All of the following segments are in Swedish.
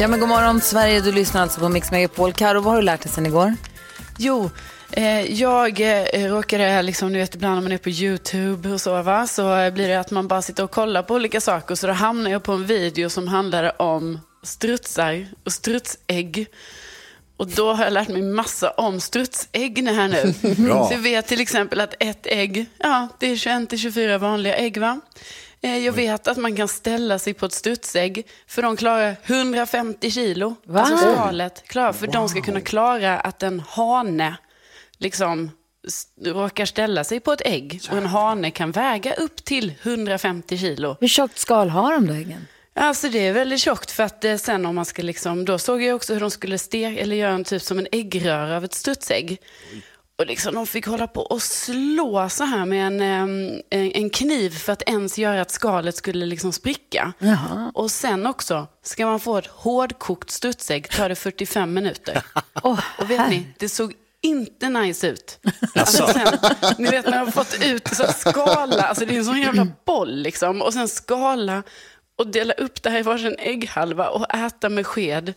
Ja men god morgon Sverige, du lyssnar alltså på Mix Megapol. Karo, vad har du lärt dig sen igår? Jo, eh, jag eh, råkade, liksom, ni vet ibland när man är på YouTube och så, va? så blir det att man bara sitter och kollar på olika saker. Så då hamnar jag på en video som handlade om strutsar och strutsägg. Och då har jag lärt mig massa om strutsägg här nu. Bra. Så jag vet till exempel att ett ägg, ja, det är 21-24 vanliga ägg va? Eh, Jag vet att man kan ställa sig på ett strutsägg för de klarar 150 kilo. Va? Alltså skalet klarar, för de ska kunna klara att en hane liksom råkar ställa sig på ett ägg och en hane kan väga upp till 150 kilo. Hur tjockt skal har de då äggen? Alltså det är väldigt tjockt för att eh, sen om man ska liksom, då såg jag också hur de skulle steka, eller göra en typ som en äggröra av ett strutsägg. Och liksom de fick hålla på och slå så här med en, en, en kniv för att ens göra att skalet skulle liksom spricka. Och sen också, ska man få ett hårdkokt strutsägg tar det 45 minuter. och vet ni, det såg inte nice ut. Alltså sen, ni vet när jag har fått ut så skala, alltså det är en sån jävla boll liksom. Och sen skala och dela upp det här i varsin ägghalva och äta med sked.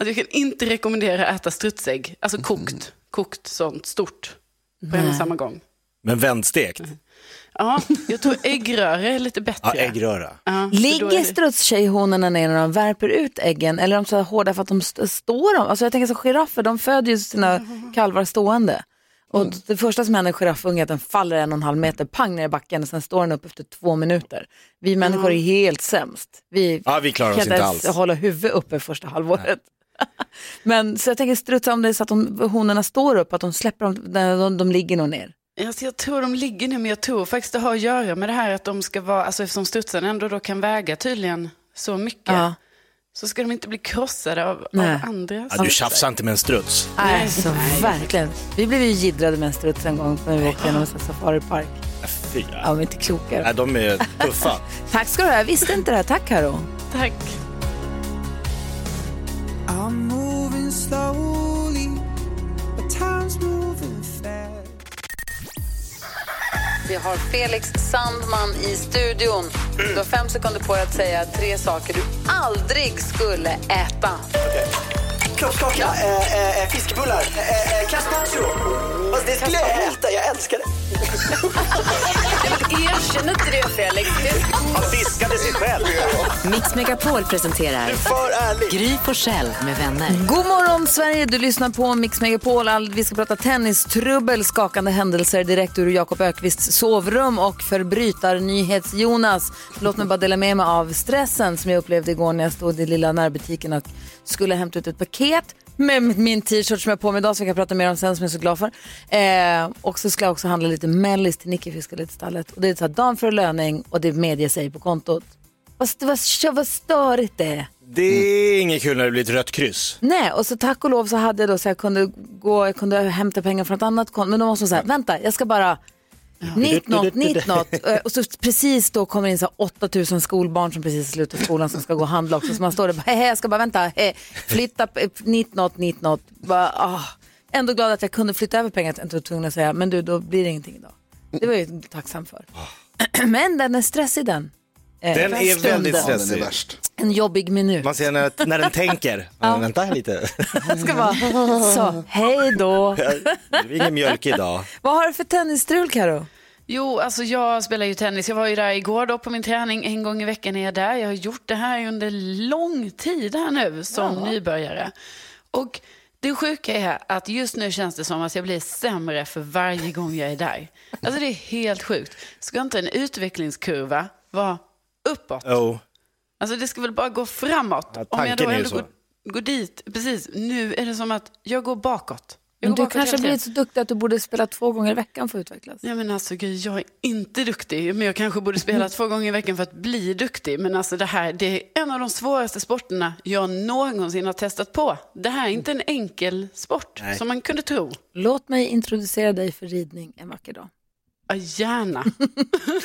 Alltså jag kan inte rekommendera att äta strutsägg, alltså kokt, kokt sånt stort på en och samma gång. Men vändstekt? Ja, jag tror äggröra är lite bättre. Ja, äggröra. Ja, Ligger det- strutstjejhonorna ner när de värper ut äggen eller är de så här hårda för att de st- står dem? Alltså jag tänker så giraffer, de föder ju sina kalvar stående. Och det första som händer en giraffunge är att den faller en och en halv meter, pang ner i backen och sen står den upp efter två minuter. Vi människor är helt sämst. Vi, Ja, vi klarar oss kan inte ens alls. hålla huvudet uppe första halvåret. Men så jag tänker strutsa om det så att de, honorna står upp, att de släpper dem, de, de, de ligger nog ner. Alltså jag tror de ligger ner, men jag tror faktiskt det har att göra med det här att de ska vara, alltså eftersom studsarna ändå då kan väga tydligen så mycket, Ja. så ska de inte bli krossade av, av andra. Ja, du tjafsar inte med en struts. Nej, så verkligen. Vi blev ju jiddrade med en struts en gång när vi åkte genom en safaripark. Fy. Ja, de är inte klokare. Nej, de är tuffa. Tack ska du ha, jag visste inte det här. Tack Karo. Tack. Vi har Felix Sandman i studion. Du har fem sekunder på dig att säga tre saker du aldrig skulle äta. Kroppskaka, eh, eh, eh, fiskebullar, eh, eh, carpaccio. Alltså, det skulle jag äta, jag älskar det. Erkänn inte det Felix. Han diskade sig själv. Mix Megapol presenterar För ärlig. Gry Forssell med vänner. God morgon Sverige, du lyssnar på Mix Megapol. All- Vi ska prata tennistrubbel, skakande händelser direkt ur Jakob Ökvists sovrum och förbrytar-nyhets-Jonas. Låt mig bara dela med mig av stressen som jag upplevde igår när jag stod i lilla närbutiken och skulle hämta ut ett paket med min t-shirt som jag har på mig idag som vi kan prata mer om sen som jag är så glad för. Eh, och så ska jag också handla lite mellis till Nicky Fiskalistallet. Och det är så här dagen för löning och det medger sig på kontot. Vad, vad, vad störigt det är. Det är inget kul när det blir ett rött kryss. Nej, och så tack och lov så hade jag då så jag kunde gå, jag kunde hämta pengar från ett annat konto. Men då måste man säga, vänta, jag ska bara Nitt något, nitt något. Eh, Och så precis då kommer in så här 8000 skolbarn som precis slutat skolan som ska gå och handla också. Så man står där och bara, jag ska bara vänta, hej, flytta, eh, nitt något, nitt något. Bara, ah. Ändå glad att jag kunde flytta över pengar, inte var tvungen att säga, men du, då blir det ingenting idag. Det var jag ju tacksam för. Men den är stressig den. Eh, Den är väldigt Ja, den är stressig. värst. En jobbig minut. Man ser när, när den tänker. Ja. Vänta här lite. Ska bara, så, hej då. Det blir ingen mjölk idag. Vad har du för tennisstrul Karo? Jo, alltså jag spelar ju tennis. Jag var ju där igår då på min träning. En gång i veckan är jag där. Jag har gjort det här under lång tid här nu som nybörjare. Och det sjuka är att just nu känns det som att jag blir sämre för varje gång jag är där. Alltså det är helt sjukt. Ska inte en utvecklingskurva vara uppåt? Oh. Alltså det ska väl bara gå framåt. Ja, Om jag då ändå går, går dit, precis. Nu är det som att jag går bakåt. Men går du bakåt kanske tiden. så duktig att du borde spela två gånger i veckan för att utvecklas. Ja, men alltså, gud, jag är inte duktig, men jag kanske borde spela två gånger i veckan för att bli duktig. Men alltså, det här det är en av de svåraste sporterna jag någonsin har testat på. Det här är inte en enkel sport Nej. som man kunde tro. Låt mig introducera dig för ridning en vacker dag. Ja, gärna.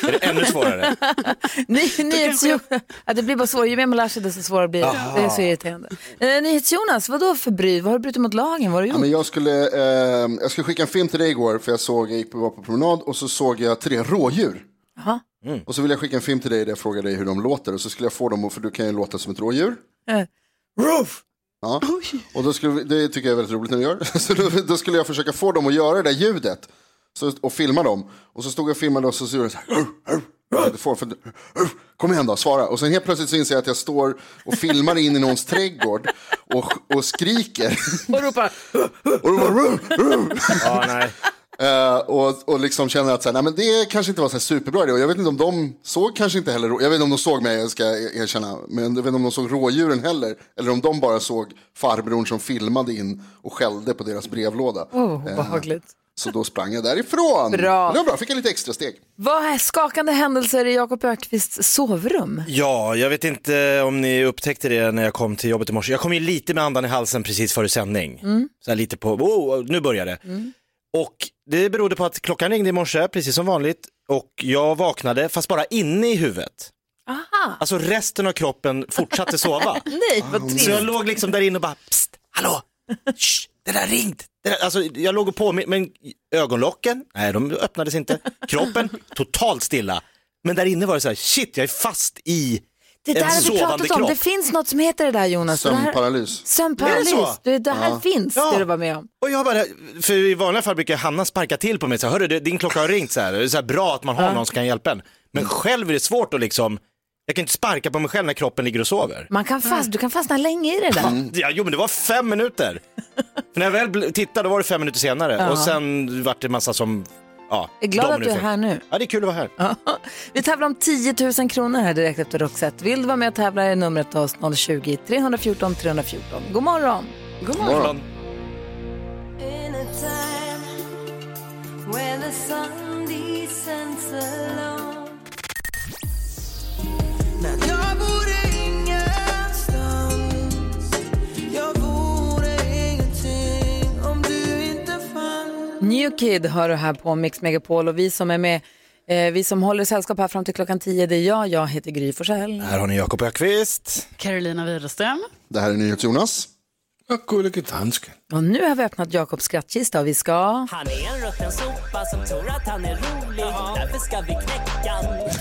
Är det ännu svårare? Ny, nyhetsjo- ja, det blir bara svårare, ju mer man lär sig desto svårare blir det. Det är så irriterande. Eh, NyhetsJonas, vad då för bry? Vad har du brutit mot lagen? Vad har du Ja, gjort? men jag, skulle, eh, jag skulle skicka en film till dig igår för jag såg, jag gick på, var på promenad och så såg jag tre rådjur. Jaha. Och så ville jag skicka en film till dig där jag frågade dig hur de låter och så skulle jag få dem, för du kan ju låta som ett rådjur. Eh, Ja. Och då skulle, vi- det tycker jag är väldigt roligt när du gör. Så då, då skulle jag försöka få dem att göra det där ljudet. Så, och filma dem. Och så stod jag och filmade och så gjorde jag så här. Får- för-. Kom igen då, svara. Och sen helt plötsligt så inser jag att jag står och filmar in i någons trädgård och, och skriker. Och ropar. Och de bara, "Arr, arr." Ja, nej. Eh, och, och liksom känner att så här, nej, men det kanske inte var så superbra idé. Och jag vet inte om de såg kanske inte heller, jag vet inte om de såg mig, jag ska erkänna, men jag vet inte om de såg rådjuren heller. Eller om de bara såg farbrorn som filmade in och skällde på deras brevlåda. Oh, obehagligt. Så då sprang jag därifrån. Bra. Det var bra, fick jag lite extra steg. Vad är skakande händelser i Jakob Ökvists sovrum? Ja, jag vet inte om ni upptäckte det när jag kom till jobbet i morse. Jag kom ju lite med andan i halsen precis före sändning. Så här lite på, oh, nu börjar det. Och det berodde på att klockan ringde i morse, precis som vanligt. Och jag vaknade, fast bara inne i huvudet. Aha. Alltså resten av kroppen fortsatte sova. Nej, vad Så jag trist. låg liksom där inne och bara, psst, hallå, Shh, det där ringt. Det alltså, jag låg och på men ögonlocken, nej de öppnades inte. Kroppen, totalt stilla. Men där inne var det så här, shit jag är fast i Det där en har vi pratat om. kropp. Det finns något som heter det där Jonas. Sömnparalys. Sömnparalys. Är det så? Det, det här finns, Ja. det du var med om. Och jag bara, för i vanliga fall brukar Hanna sparka till på mig så här, hörru din klocka har ringt så här, det är så här bra att man har någon som kan hjälpa en. Men själv är det svårt att liksom, jag kan inte sparka på mig själv när kroppen ligger och sover. Man kan fast, Du kan fastna länge i det där. Ja, jo men det var fem minuter. För när jag väl bl- tittade då var det fem minuter senare och sen vart det massa som, ja. Jag är glad att du är dominoeffekt. här nu. Ja det är kul att vara här. Vi tävlar om 10 000 kronor här direkt efter Roxette. Vill du vara med och tävla är numret till oss 020-314 314. God morgon. God morgon. Morgon. Jag New Kid hör du här på Mix Megapol och vi som är med, eh, vi som håller sällskap här fram till klockan 10, det är jag, jag heter Gry Forssell. Här har ni Jakob Ökvist. Carolina Widerström. Det här är NyhetsJonas. Och nu har vi öppnat Jakobs skrattkista och vi ska... Han är en rutten sopa som tror att han är rolig. Därför ska vi knäcka.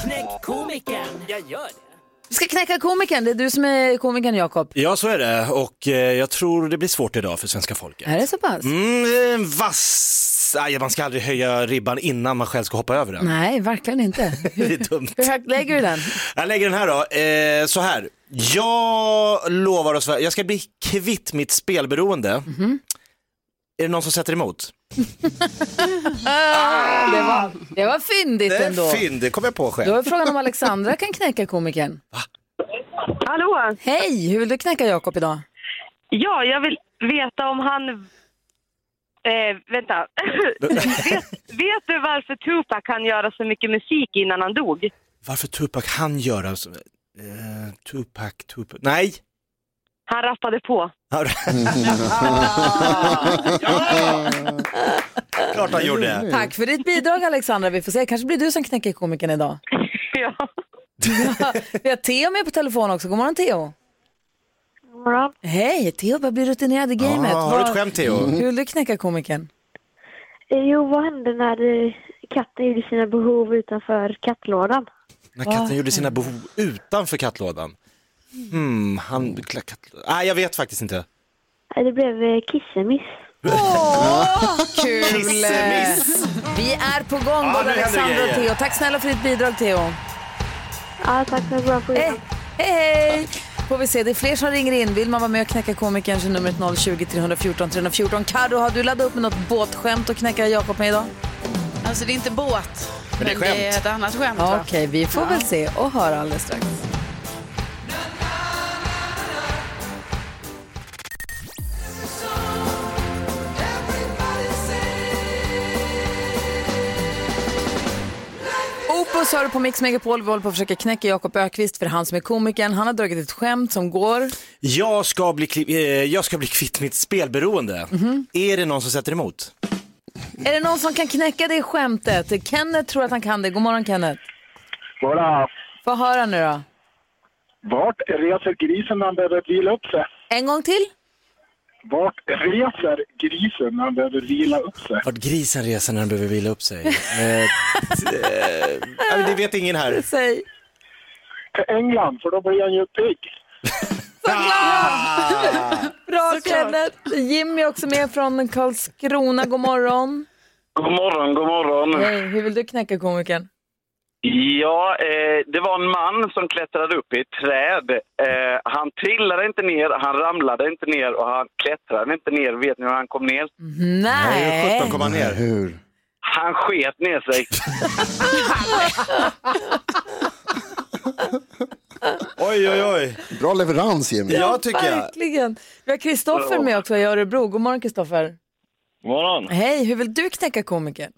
Knäck komikern. Jag gör det. Vi ska knäcka komikern, det är du som är komikern Jakob. Ja så är det och eh, jag tror det blir svårt idag för svenska folket. Är det så pass? Mm, eh, vass, Nej, man ska aldrig höja ribban innan man själv ska hoppa över den. Nej, verkligen inte. Det är dumt. Hur högt lägger du den? Jag lägger den här då, eh, så här. Jag lovar oss, jag ska bli kvitt mitt spelberoende. Mhm. Är det någon som sätter emot? Det var, det var fyndigt Det ändå. är fynd, det kommer jag på själv. Då är frågan om Alexandra kan knäcka komikern. Hallå? Hej, hur vill du knäcka Jakob idag? Ja, jag vill veta om han... Eh, vänta. vet, vet du varför Tupac kan göra så mycket musik innan han dog? Varför Tupac han göra så? Eh, Tupac, Tupac, nej. Han rappade på. Ja, Klart han gjorde. Tack för ditt bidrag Alexandra. Vi får se, kanske blir du som knäcker komikern idag. ja. Vi har Theo med på telefon också. God morgon Theo. Morgon. Hej, Theo börjar bli rutinerad i gamet. Ah, har du ett skämt Theo? Hur vill du knäcka komikern? Eh, Jo, vad hände när eh, katten gjorde sina behov utanför kattlådan? När katten gjorde sina behov utanför kattlådan. Hmm, han... Katt... Nej, jag vet faktiskt inte. Det blev eh, kissemiss. Kul! Kissemiss. Vi är på gång, Ja, både Alexandra och. Theo. Tack snälla för ditt bidrag Theo. Ja, tack för ett bra program. Hej, hej, hej! Får vi se, det är fler som ringer in. Vill man vara med och knäcka komikern så är numret 020 314 314. Karo, har du laddat upp med något båtskämt att knäcka Jakob med idag? Alltså det är inte båt, Men det är men det är skämt. ett annat skämt. Okej, va? vi får väl se och höra alldeles strax. Puss du på Mix Megapol. Vi håller på att försöka knäcka Jakob Ökvist för han som är komikern. Han har dragit ett skämt som går. Jag ska bli, kli- eh, jag ska bli kvitt mitt spelberoende. Är det någon som sätter emot? Är det någon som kan knäcka det skämtet? Kenneth tror att han kan det. God morgon Kenneth. Bara, Få höra nu då. vart reser grisen när han behöver vila upp sig? En gång till. Vart reser grisen när han behöver vila upp sig? Vart grisen reser när den behöver vila upp sig? eh, eh, det vet ingen här. Säg. Till England, för då blir han ju pigg. Bra Kenneth. Jimmy är också med från Karlskrona. God morgon. God morgon, god morgon. Hej, hur vill du knäcka komikern? Ja, eh, det var en man som klättrade upp i ett träd. Eh, han trillade inte ner, han ramlade inte ner och han klättrade inte ner. Vet ni hur han kom ner? Nej. Hur 17 kom han ner? Hur? Han sket ner sig. Oj, oj, oj. Bra leverans Jimmy. Ja, tycker jag. Verkligen. Vi har Kristoffer med också i Örebro. God morgon Kristoffer. God morgon. Hej, hur vill du knäcka komikern?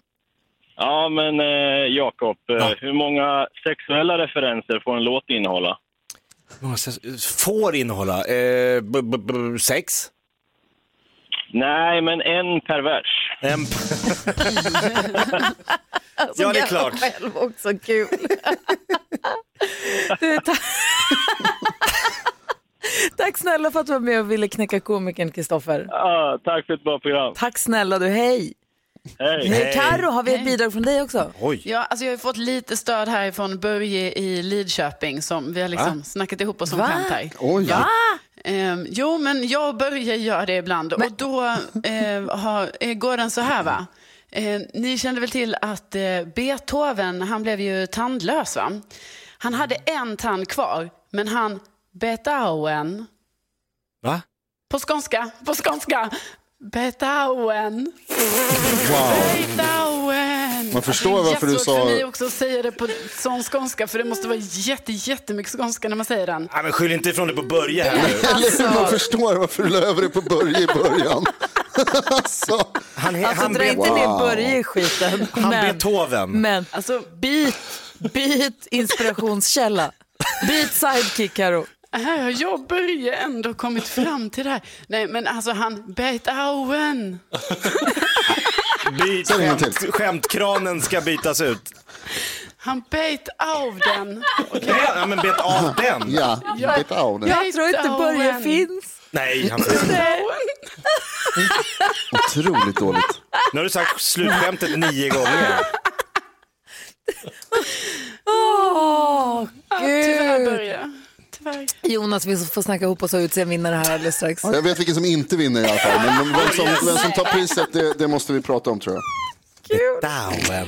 Ja, men eh, Jakob, eh, Ja. hur många sexuella referenser får en låt innehålla? Hur många ses- Får innehålla? Eh, b- b- b- sex? Nej, men en per vers. En... ja, det är klart. Själv också kul. du, ta- Tack snälla för att du var med och ville knäcka komikern Kristoffer. Ja, tack för ett bra program. Tack snälla du, hej. Hej. Hej. Karo, har vi ett bidrag från dig också? Oj. Ja, alltså jag har fått lite stöd härifrån Börje i Lidköping som vi har liksom snackat ihop oss om Va? skämt här. Oj. Ja. Ehm, jo, men jag och Börje gör det ibland och då eh, har, eh, går den så här va. Eh, ni kände väl till att eh, Beethoven, han blev ju tandlös va? Han hade en tand kvar, men han Beethoven, Va? på skånska, på skånska, Beethoven. Wow. Beethoven. Man förstår varför du Det är sa- jättesvårt för mig också säga det på sån skånska för det måste vara jätte, jättemycket skånska när man säger den. Ja, men skyll inte ifrån dig på Börje här nu. Hur man förstår varför du la över det på Börje i början. alltså, Han, he- Alltså han, dra be- inte ner Wow. Börje i skiten. han men, Beethoven. men Alltså, byt, byt inspirationskälla. Byt sidekick Karo. Här har jag och Börje ändå kommit fram till det här. Nej, men alltså han Beethoven. Byt Säg en gång skämt, skämtkranen ska bytas ut. Han bet av den. Ja, men bet av den. ja, get out. Jag tror inte Börje finns. Nej, han finns inte. Otroligt dåligt. Nu har du sagt slutskämtet nio gånger. Åh, Tyvärr gud. Börje. Jonas, vi får snacka ihop oss och utse en vinnare här alldeles strax. Ja, jag vet vilken som inte vinner i alla fall. Men vem som, vem som tar priset, det, det måste vi prata om tror jag. Down.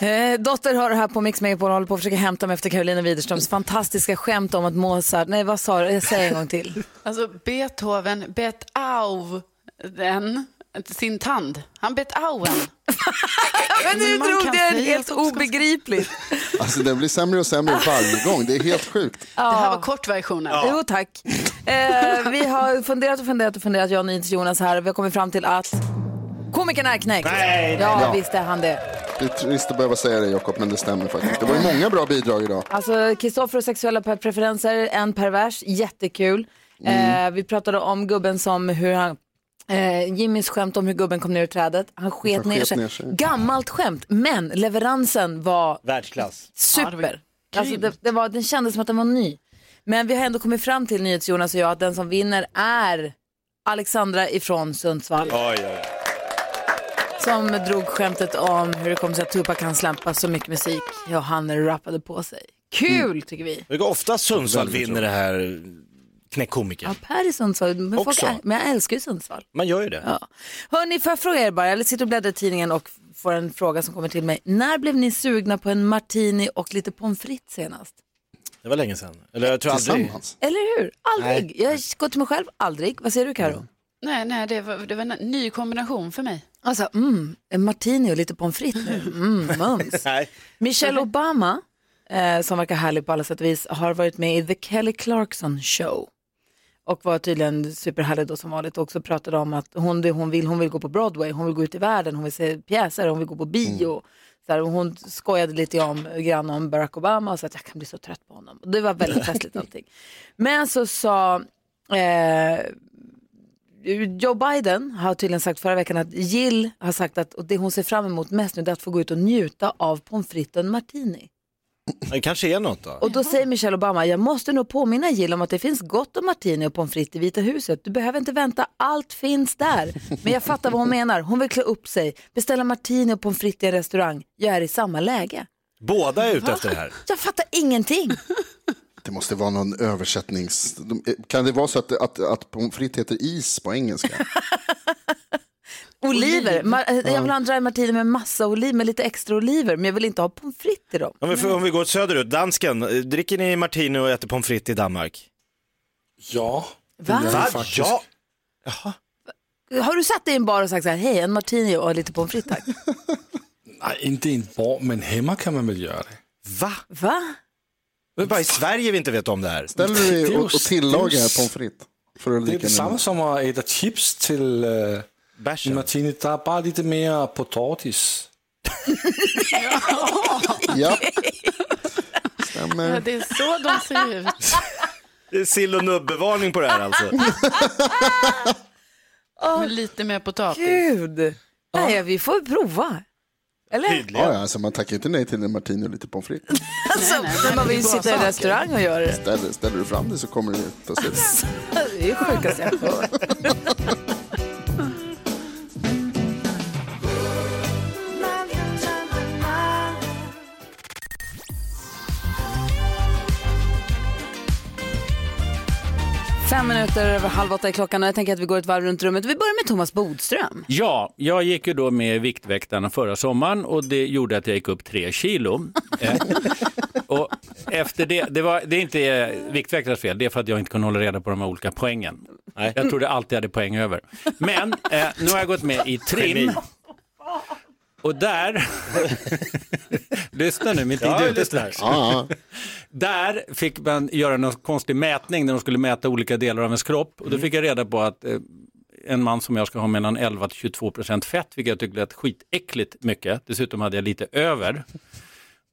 Eh, dotter har det här på Mix Megapol och håller på att försöka hämta mig efter Carolina Widerströms fantastiska skämt om att Mozart, nej vad sa du, jag säger en gång till. Alltså Beethoven bet av den, sin tand. Han bet av en. Men nu man drog det är säga helt obegripligt. Alltså den blir sämre och sämre varje gång. Det är helt sjukt. Det här var kortversionen. Jo tack. Eh, vi har funderat och funderat och funderat, jag och Jonas här. Vi har kommit fram till att komikern är knäckt. Nej, ja, Ja. visst är han det. Det är trist att behöva säga det Jakob, men det stämmer faktiskt. Det var ju många bra bidrag idag. Alltså Kristoffer och sexuella preferenser, en pervers, jättekul. Eh, vi pratade om gubben som hur han Eh, Jimmys skämt om hur gubben kom ner ur trädet. Han sket, Han ner, sket sig. ner sig. Gammalt skämt, men leveransen var Världsklass. super. alltså, det, det var, den kändes som att den var ny. Men vi har ändå kommit fram till, NyhetsJonas och jag, att den som vinner är Alexandra ifrån Sundsvall. Oj, oj, oj. Som drog skämtet om hur det kom sig att Tupac kan släppa så mycket musik och han rappade på sig. Kul tycker vi. Det går ofta Sundsvall vinner det här knäckkomiker. Ja, Per i Sundsvall, men, folk är, men jag älskar ju Sundsvall. Man gör ju det. Ja. Hörni, får jag fråga er bara, jag sitter och bläddrar i tidningen och får en fråga som kommer till mig. När blev ni sugna på en martini och lite pommes frites senast? Det var länge sedan. Eller jag tror aldrig. Eller hur? Aldrig. Jag går till mig själv, aldrig. Vad säger du Karo? Nej, nej, det var, det var en ny kombination för mig. Alltså, mm, en martini och lite pommes frites nu. Mm, mums. Michelle Obama eh, som verkar härlig på alla sätt och vis, har varit med i The Kelly Clarkson Show. Och var tydligen superhärlig då som vanligt och också pratade om att hon, det hon, vill, hon vill gå på Broadway, hon vill gå ut i världen, hon vill se pjäser, hon vill gå på bio. Så här, hon skojade lite om, grann om Barack Obama och sa att jag kan bli så trött på honom. Och det var väldigt festligt allting. Men så sa eh, Joe Biden har tydligen sagt förra veckan att Jill har sagt att och det hon ser fram emot mest nu är att få gå ut och njuta av pommes frites och en martini. Det kanske är något då. Och då säger Michelle Obama, jag måste nog påminna Jill om att det finns gott om martini och pommes frites i Vita huset. Du behöver inte vänta, allt finns där. Men jag fattar vad hon menar. Hon vill klä upp sig, beställa martini och pommes frites i en restaurang. Jag är i samma läge. Båda är ute efter det här. Jag fattar ingenting. Det måste vara någon översättnings... de- Kan det vara så att, att, att pommes frites heter is på engelska? Oliver, Ma- jag vill ha en dry martini med massa oliver, med lite extra oliver. Men jag vill inte ha pommes frites i dem. Om vi, om vi går söderut, dansken, eh, dricker ni martini och äter pommes frites i Danmark? Ja, Va? Va? faktiskt. Ja. Har du satt dig i en bar och sagt så här, hej en martini och lite pommes frites tack? Nej, inte i en bar, men hemma kan man väl göra det. Va? Va? Det är bara i Sverige vi inte vet om det här. Ställer du dig och, och tillagar det är ju- pommes frites? För att Det är detsamma som att äta chips till uh, Bärsen. martini. Det är bara lite mer potatis. Ja. Ja, Stämmer. det är så de ser ut. Det är sill och nubbevarning på det här alltså. Med lite mer potatis. Gud. Nej, vi får prova. Eller? Ja, Tydligen. ja, alltså man tackar inte nej till en martini och lite pommes frites. Alltså, nej, men man vill sitta i en restaurang och göra det. Ställer, ställer du fram det så kommer det ta slut. Det är sjukaste jag har hört. Fem minuter över halv åtta i klockan och jag tänker att vi går ett varv runt rummet. Vi börjar med Thomas Bodström. Ja, jag gick ju då med Viktväktarna förra sommaren och det gjorde att jag gick upp tre kilo. Eh, och efter det, det, var, det är inte eh, Viktväktarnas fel, det är för att jag inte kunde hålla reda på de här olika poängen. Jag trodde alltid jag hade poäng över. Men eh, nu har jag gått med i trim. Och där, lyssna nu, Ja, jag idiot lyssnar. Ja, ja. där fick man göra någon konstig mätning när de skulle mäta olika delar av ens kropp. Och då fick jag reda på att eh, en man som jag ska ha mellan 11 till 22 procent fett, vilket jag tyckte lät skitäckligt mycket. Dessutom hade jag lite över.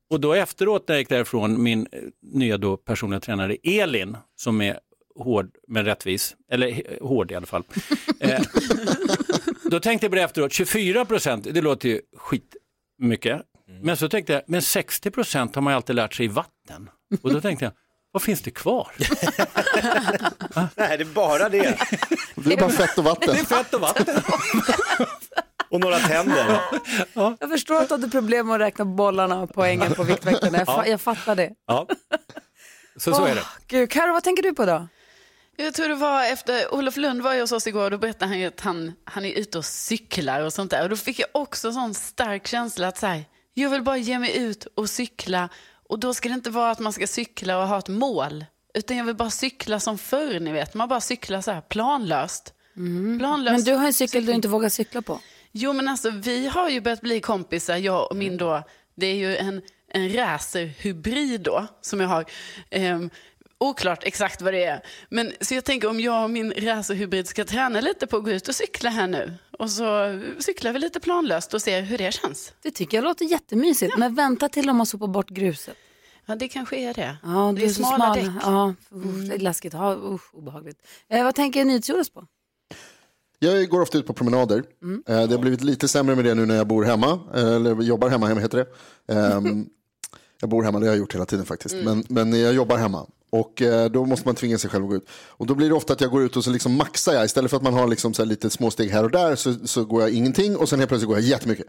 Och då efteråt när jag gick därifrån, min eh, nya då personliga tränare Elin, som är hård men rättvis, eller eh, hård i alla fall. Eh, då tänkte jag på det efteråt, 24 procent, det låter ju skitmycket. Men så tänkte jag, men 60 procent har man ju alltid lärt sig i vatten. Och då tänkte jag, vad finns det kvar? Nej, det är bara det. Det är bara fett och vatten. Det är fett och vatten. Och några tänder. Jag förstår att du hade problem med att räkna bollarna och poängen på Viktväktarna. Jag, fa- jag fattar det. Ja. Så så är det. Gud, Karo, vad tänker du på då? Jag tror det var efter, Olof Lund var ju hos oss igår och då berättade han ju att han, han är ute och cyklar och sånt där. Och då fick jag också sån stark känsla att så här, jag vill bara ge mig ut och cykla. Och då ska det inte vara att man ska cykla och ha ett mål. Utan jag vill bara cykla som förr, ni vet. Man bara cyklar så här planlöst. planlöst. Men du har en cykel du inte vågar cykla på. Jo, men alltså vi har ju börjat bli kompisar, jag och min då. Det är ju en, en racerhybrid då, som jag har. Ehm, oklart exakt vad det är. Men så jag tänker om jag och min racerhybrid ska träna lite på att gå ut och cykla här nu. Och så cyklar vi lite planlöst och ser hur det känns. Det tycker jag låter jättemysigt. Men vänta till de har sopat bort gruset. Ja, det kanske är det. Ja, det du är är smala smal. däck. Mm. Ja, usch, det är läskigt. Ja, usch, obehagligt. Eh, vad tänker NyhetsJonas på? Jag går ofta ut på promenader. Eh, Det har blivit lite sämre med det nu när jag bor hemma. eh, Eller jobbar hemma, hemma heter det. Ehm, Jag bor hemma, det har jag gjort hela tiden faktiskt. Men, men jag jobbar hemma. Och eh, då måste man tvinga sig själv att gå ut. Och då blir det ofta att jag går ut och så liksom maxar jag. Istället för att man har liksom så här lite småsteg här och där så, så går jag ingenting. Och sen helt plötsligt går jag jättemycket.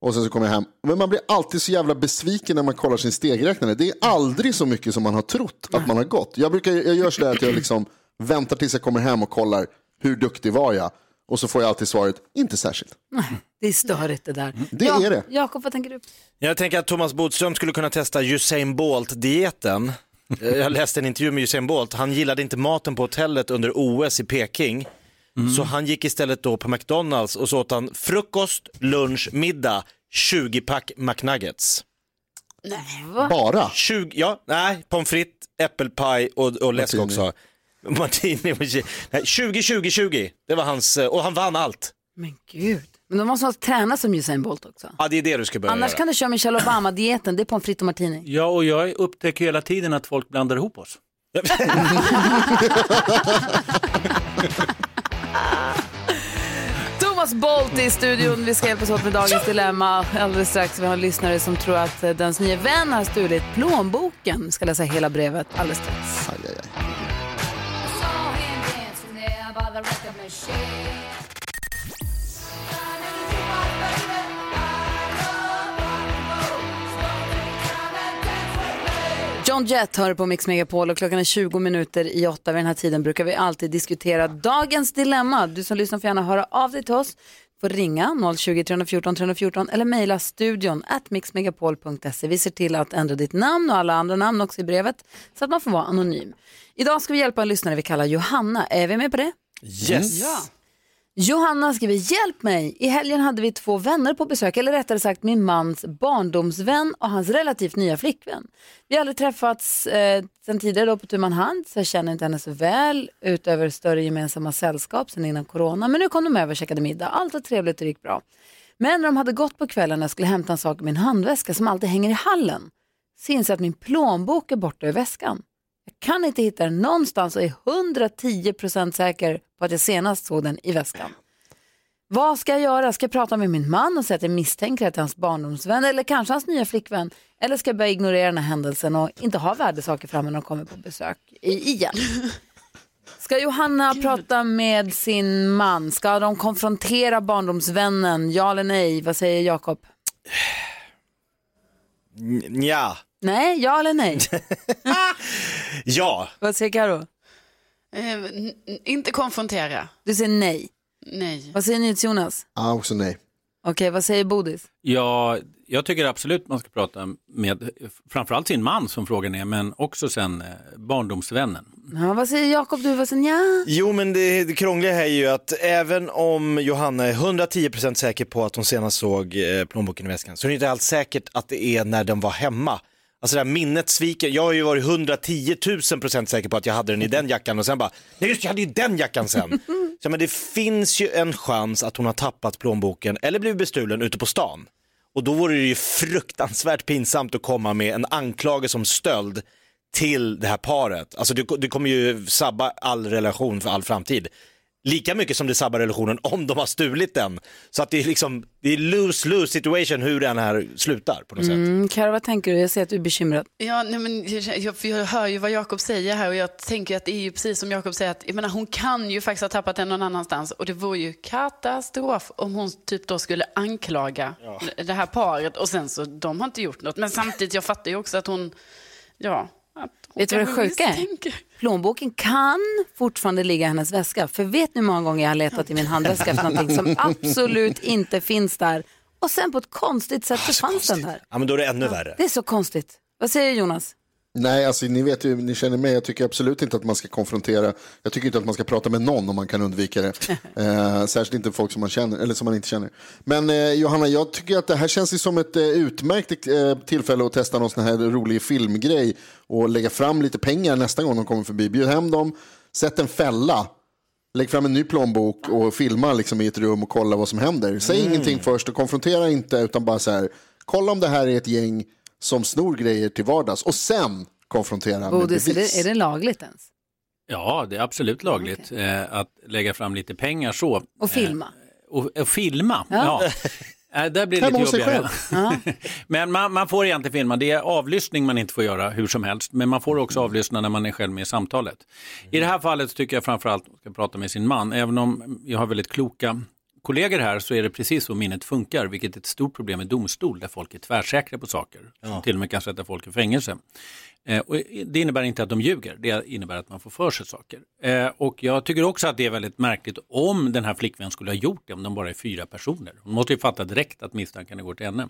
Och sen så kommer jag hem. Men man blir alltid så jävla besviken när man kollar sin stegräknare. Det är aldrig så mycket som man har trott att man har gått. Jag, brukar, jag gör sådär att jag liksom väntar tills jag kommer hem och kollar hur duktig var jag. Och så får jag alltid svaret, inte särskilt. Det är störigt det där. Det är det. Jakob, vad tänker du? Jag tänker att Thomas Bodström skulle kunna testa Usain Bolt-dieten. Eh, Jag läste en intervju med Usain Bolt. Han gillade inte maten på hotellet under OS i Peking. Så han gick istället då på McDonalds och så åt han frukost, lunch, middag, 20-pack McNuggets. Bara? 20, ja, nej, pommes frites, äppelpaj och, och läsk också. Martini. Nej, 20, 20, 20. Det var hans, eh, och han vann allt. Men gud. Men de måste ha tränat som Usain Bolt också. Ja, det är det du ska börja Annars göra. kan du köra Michelle Obama-dieten, det är pommes frites och martini. Ja, och jag upptäcker hela tiden att folk blandar ihop oss. Thomas Bolt i studion. Vi ska hjälpas åt med dagens dilemma alldeles strax. Vi har en lyssnare som tror att eh, dens nya vän har stulit plånboken. Ska läsa hela brevet alldeles strax. John Jett hör på Mix Megapol och klockan är 20 minuter i åtta. Vid den här tiden brukar vi alltid diskutera dagens dilemma. Du som lyssnar får gärna höra av dig till oss. får ringa 020 314 314 eller mejla studion at mixmegapol.se. Vi ser till att ändra ditt namn och alla andra namn också i brevet så att man får vara anonym. Idag ska vi hjälpa en lyssnare vi kallar Johanna. Är vi med på det? Yes. Ja. Johanna skriver, hjälp mig! I helgen hade vi två vänner på besök, eller rättare sagt min mans barndomsvän och hans relativt nya flickvän. Vi har aldrig träffats eh, sen tidigare då på tu man hand, så jag känner inte henne så väl utöver större gemensamma sällskap sen innan corona. Men nu kom de över och käkade middag, allt var trevligt och gick bra. Men när de hade gått på kvällen och jag skulle hämta en sak i min handväska som alltid hänger i hallen, så inser jag att min plånbok är borta ur väskan. Jag kan inte hitta den någonstans och är 110% säker att jag senast såg den i väskan. Vad ska jag göra? Ska jag prata med min man och säga att jag misstänker att det är hans barndomsvän eller kanske hans nya flickvän? Eller ska jag börja ignorera den här händelsen och inte ha värdesaker framme när de kommer på besök i- igen? Ska Johanna prata med sin man? Ska de konfrontera barndomsvännen? Ja eller nej? Vad säger Jakob? Ja. Nej, ja eller nej? Ja. Vad säger Karo? Eh, inte konfrontera. Du säger nej. Nej. Vad säger ni Jonas? Ja, också nej. Okej, vad säger Bodis? Ja, jag tycker absolut man ska prata med framförallt sin man som frågan är, men också sen eh, barndomsvännen. Ja, vad säger Jakob? Du vad säger ja? Jo men det, det krångliga här är ju att även om Johanna är 110% säker på att hon senast såg eh, plånboken i väskan så är det inte alls säkert att det är när den var hemma. Alltså det här minnet sviker, jag har ju varit 110 000 procent säker på att jag hade den i den jackan och sen bara, nej just jag hade ju den jackan sen. Så, men det finns ju en chans att hon har tappat plånboken eller blivit bestulen ute på stan. Och då vore det ju fruktansvärt pinsamt att komma med en anklagelse om stöld till det här paret. Alltså det, det kommer ju sabba all relation för all framtid. Lika mycket som det sabbar relationen om de har stulit den. Så att det är liksom, det är lose-lose situation hur den här slutar på något sätt. Mm, Karo, vad tänker du? Jag ser att du är bekymrad. Ja, nej, men jag, jag, jag hör ju vad Jakob säger här och jag tänker att det är ju precis som Jakob säger att jag menar, hon kan ju faktiskt ha tappat den någon annanstans och det vore ju katastrof om hon typ då skulle anklaga det här paret och sen så de har inte gjort något. Men samtidigt, jag fattar ju också att hon, ja. Vet du vad det sjuka är? Plånboken kan fortfarande ligga i hennes väska. För vet ni hur många gånger jag har letat i min handväska för någonting som absolut inte finns där. Och sen på ett konstigt sätt så fanns den där. Ja men då är det ännu värre. Det är så konstigt. Vad säger Jonas? Nej, alltså ni vet ju, ni känner mig, jag tycker absolut inte att man ska konfrontera. Jag tycker inte att man ska prata med någon om man kan undvika det. eh, särskilt inte folk som man känner, eller som man inte känner. Men eh, Johanna, jag tycker att det här känns som ett eh, utmärkt eh, tillfälle att testa någon sån här rolig filmgrej och lägga fram lite pengar nästa gång de kommer förbi. Bjud hem dem, sätt en fälla. Lägg fram en ny plånbok och filma liksom i ett rum och kolla vad som händer. Säg Mm. ingenting först och konfrontera inte utan bara så här. Kolla om det här är ett gäng som snor grejer till vardags och sen konfrontera med Bodis, är bevis. det, är det lagligt ens? Ja, det är absolut lagligt eh, att lägga fram lite pengar så. Och filma? Och, och filma, Ja. ja. Eh, Där blir det lite jobbigare. Men man, man får egentligen filma. Det är avlyssning man inte får göra hur som helst. Men man får också avlyssna när man är själv med i samtalet. I det här fallet tycker jag framförallt att man ska prata med sin man. Även om jag har väldigt kloka kollegor här så är det precis så minnet funkar. Vilket är ett stort problem i domstol där folk är tvärsäkra på saker. Som till och med kan sätta folk i fängelse. Eh, och det innebär inte att de ljuger, det innebär att man får för sig saker. Eh, och jag tycker också att det är väldigt märkligt om den här flickvännen skulle ha gjort det, om de bara är fyra personer. Hon måste ju fatta direkt att misstanken går till henne.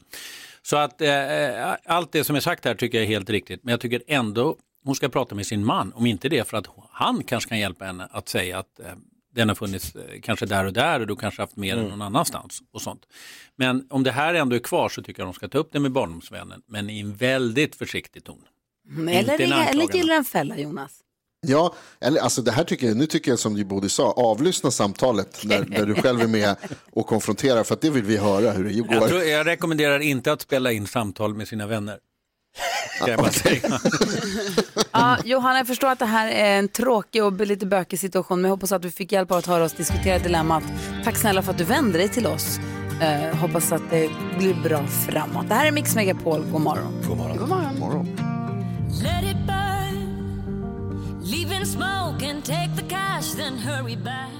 Så att eh, allt det som är sagt här tycker jag är helt riktigt, men jag tycker ändå hon ska prata med sin man, om inte det för att han kanske kan hjälpa henne att säga att eh, den har funnits eh, kanske där och där och du kanske haft mer än någon annanstans och sånt. Men om det här ändå är kvar så tycker jag de ska ta upp det med barndomsvännen, men i en väldigt försiktig ton. Eller, Inte en eller gillar en fälla, Jonas. Ja, eller alltså det här tycker jag, nu tycker jag som Bodil sa, avlyssna samtalet där, där du själv är med och konfronterar, för att det vill vi höra hur det Jag, går. tror, jag rekommenderar inte att spela in samtal med sina vänner. Ska jag bara säga. Ja, Johanna, jag förstår att det här är en tråkig och lite bökig situation, men jag hoppas att du fick hjälp av att höra oss diskutera dilemmat. Tack snälla för att du vände dig till oss. Eh, hoppas att det blir bra framåt. Det här är Mix Megapol. God morgon. God morgon. God morgon. Let it burn. Leave in smoke and take the cash, then hurry back.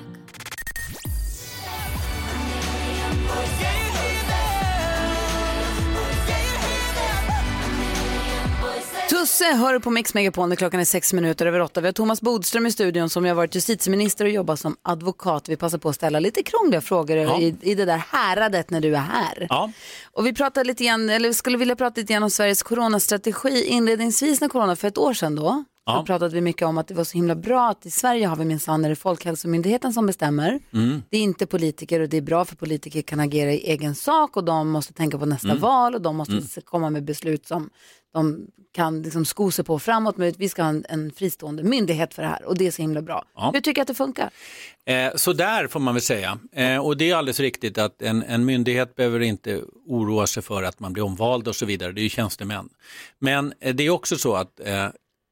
Tusse hör på Mix Megapol när klockan är sex minuter över åtta. Vi har Thomas Bodström i studion som har varit justitieminister och jobbar som advokat. Vi passar på att ställa lite krångliga frågor Ja. i, i det där häradet när du är här. Ja. Och vi pratar lite grann, eller skulle vilja prata lite grann om Sveriges coronastrategi. Inledningsvis när corona, för ett år sedan då, Ja. så pratade vi mycket om att det var så himla bra att i Sverige har vi minsann är det Folkhälsomyndigheten som bestämmer. Mm. Det är inte politiker och det är bra för politiker kan agera i egen sak och de måste tänka på nästa Mm. val och de måste Mm. komma med beslut som de kan liksom sko sig på framåt. Men vi ska ha en, en fristående myndighet för det här och det är så himla bra. Ja. Hur tycker du att det funkar? Eh, så där får man väl säga. Eh, och det är alldeles riktigt att en, en myndighet behöver inte oroa sig för att man blir omvald och så vidare. Det är ju tjänstemän. Men eh, det är också så att eh,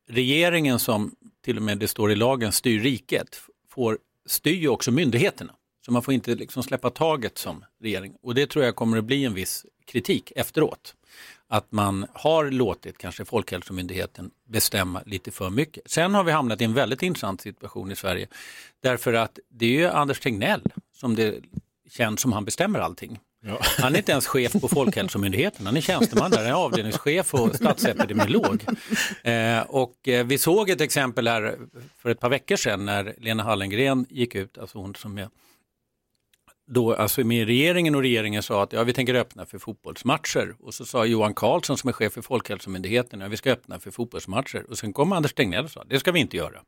regeringen som till och med det står i lagen styr riket får, styr också myndigheterna. Så man får inte liksom släppa taget som regering. Och det tror jag kommer att bli en viss kritik efteråt. Att man har låtit kanske Folkhälsomyndigheten bestämma lite för mycket. Sen har vi hamnat i en väldigt intressant situation i Sverige. Därför att det är ju Anders Tegnell som det känns som han bestämmer allting. Han är inte ens chef på Folkhälsomyndigheten, han är tjänsteman där, han är avdelningschef och statsepidemiolog. Eh, och eh, vi såg ett exempel här för ett par veckor sedan när Lena Hallengren gick ut, alltså hon som är då, alltså med regeringen och regeringen sa att ja, vi tänker öppna för fotbollsmatcher. Och så sa Johan Carlsson som är chef för Folkhälsomyndigheten att vi ska öppna för fotbollsmatcher. Och sen kom Anders Tegnell och sa det ska vi inte göra.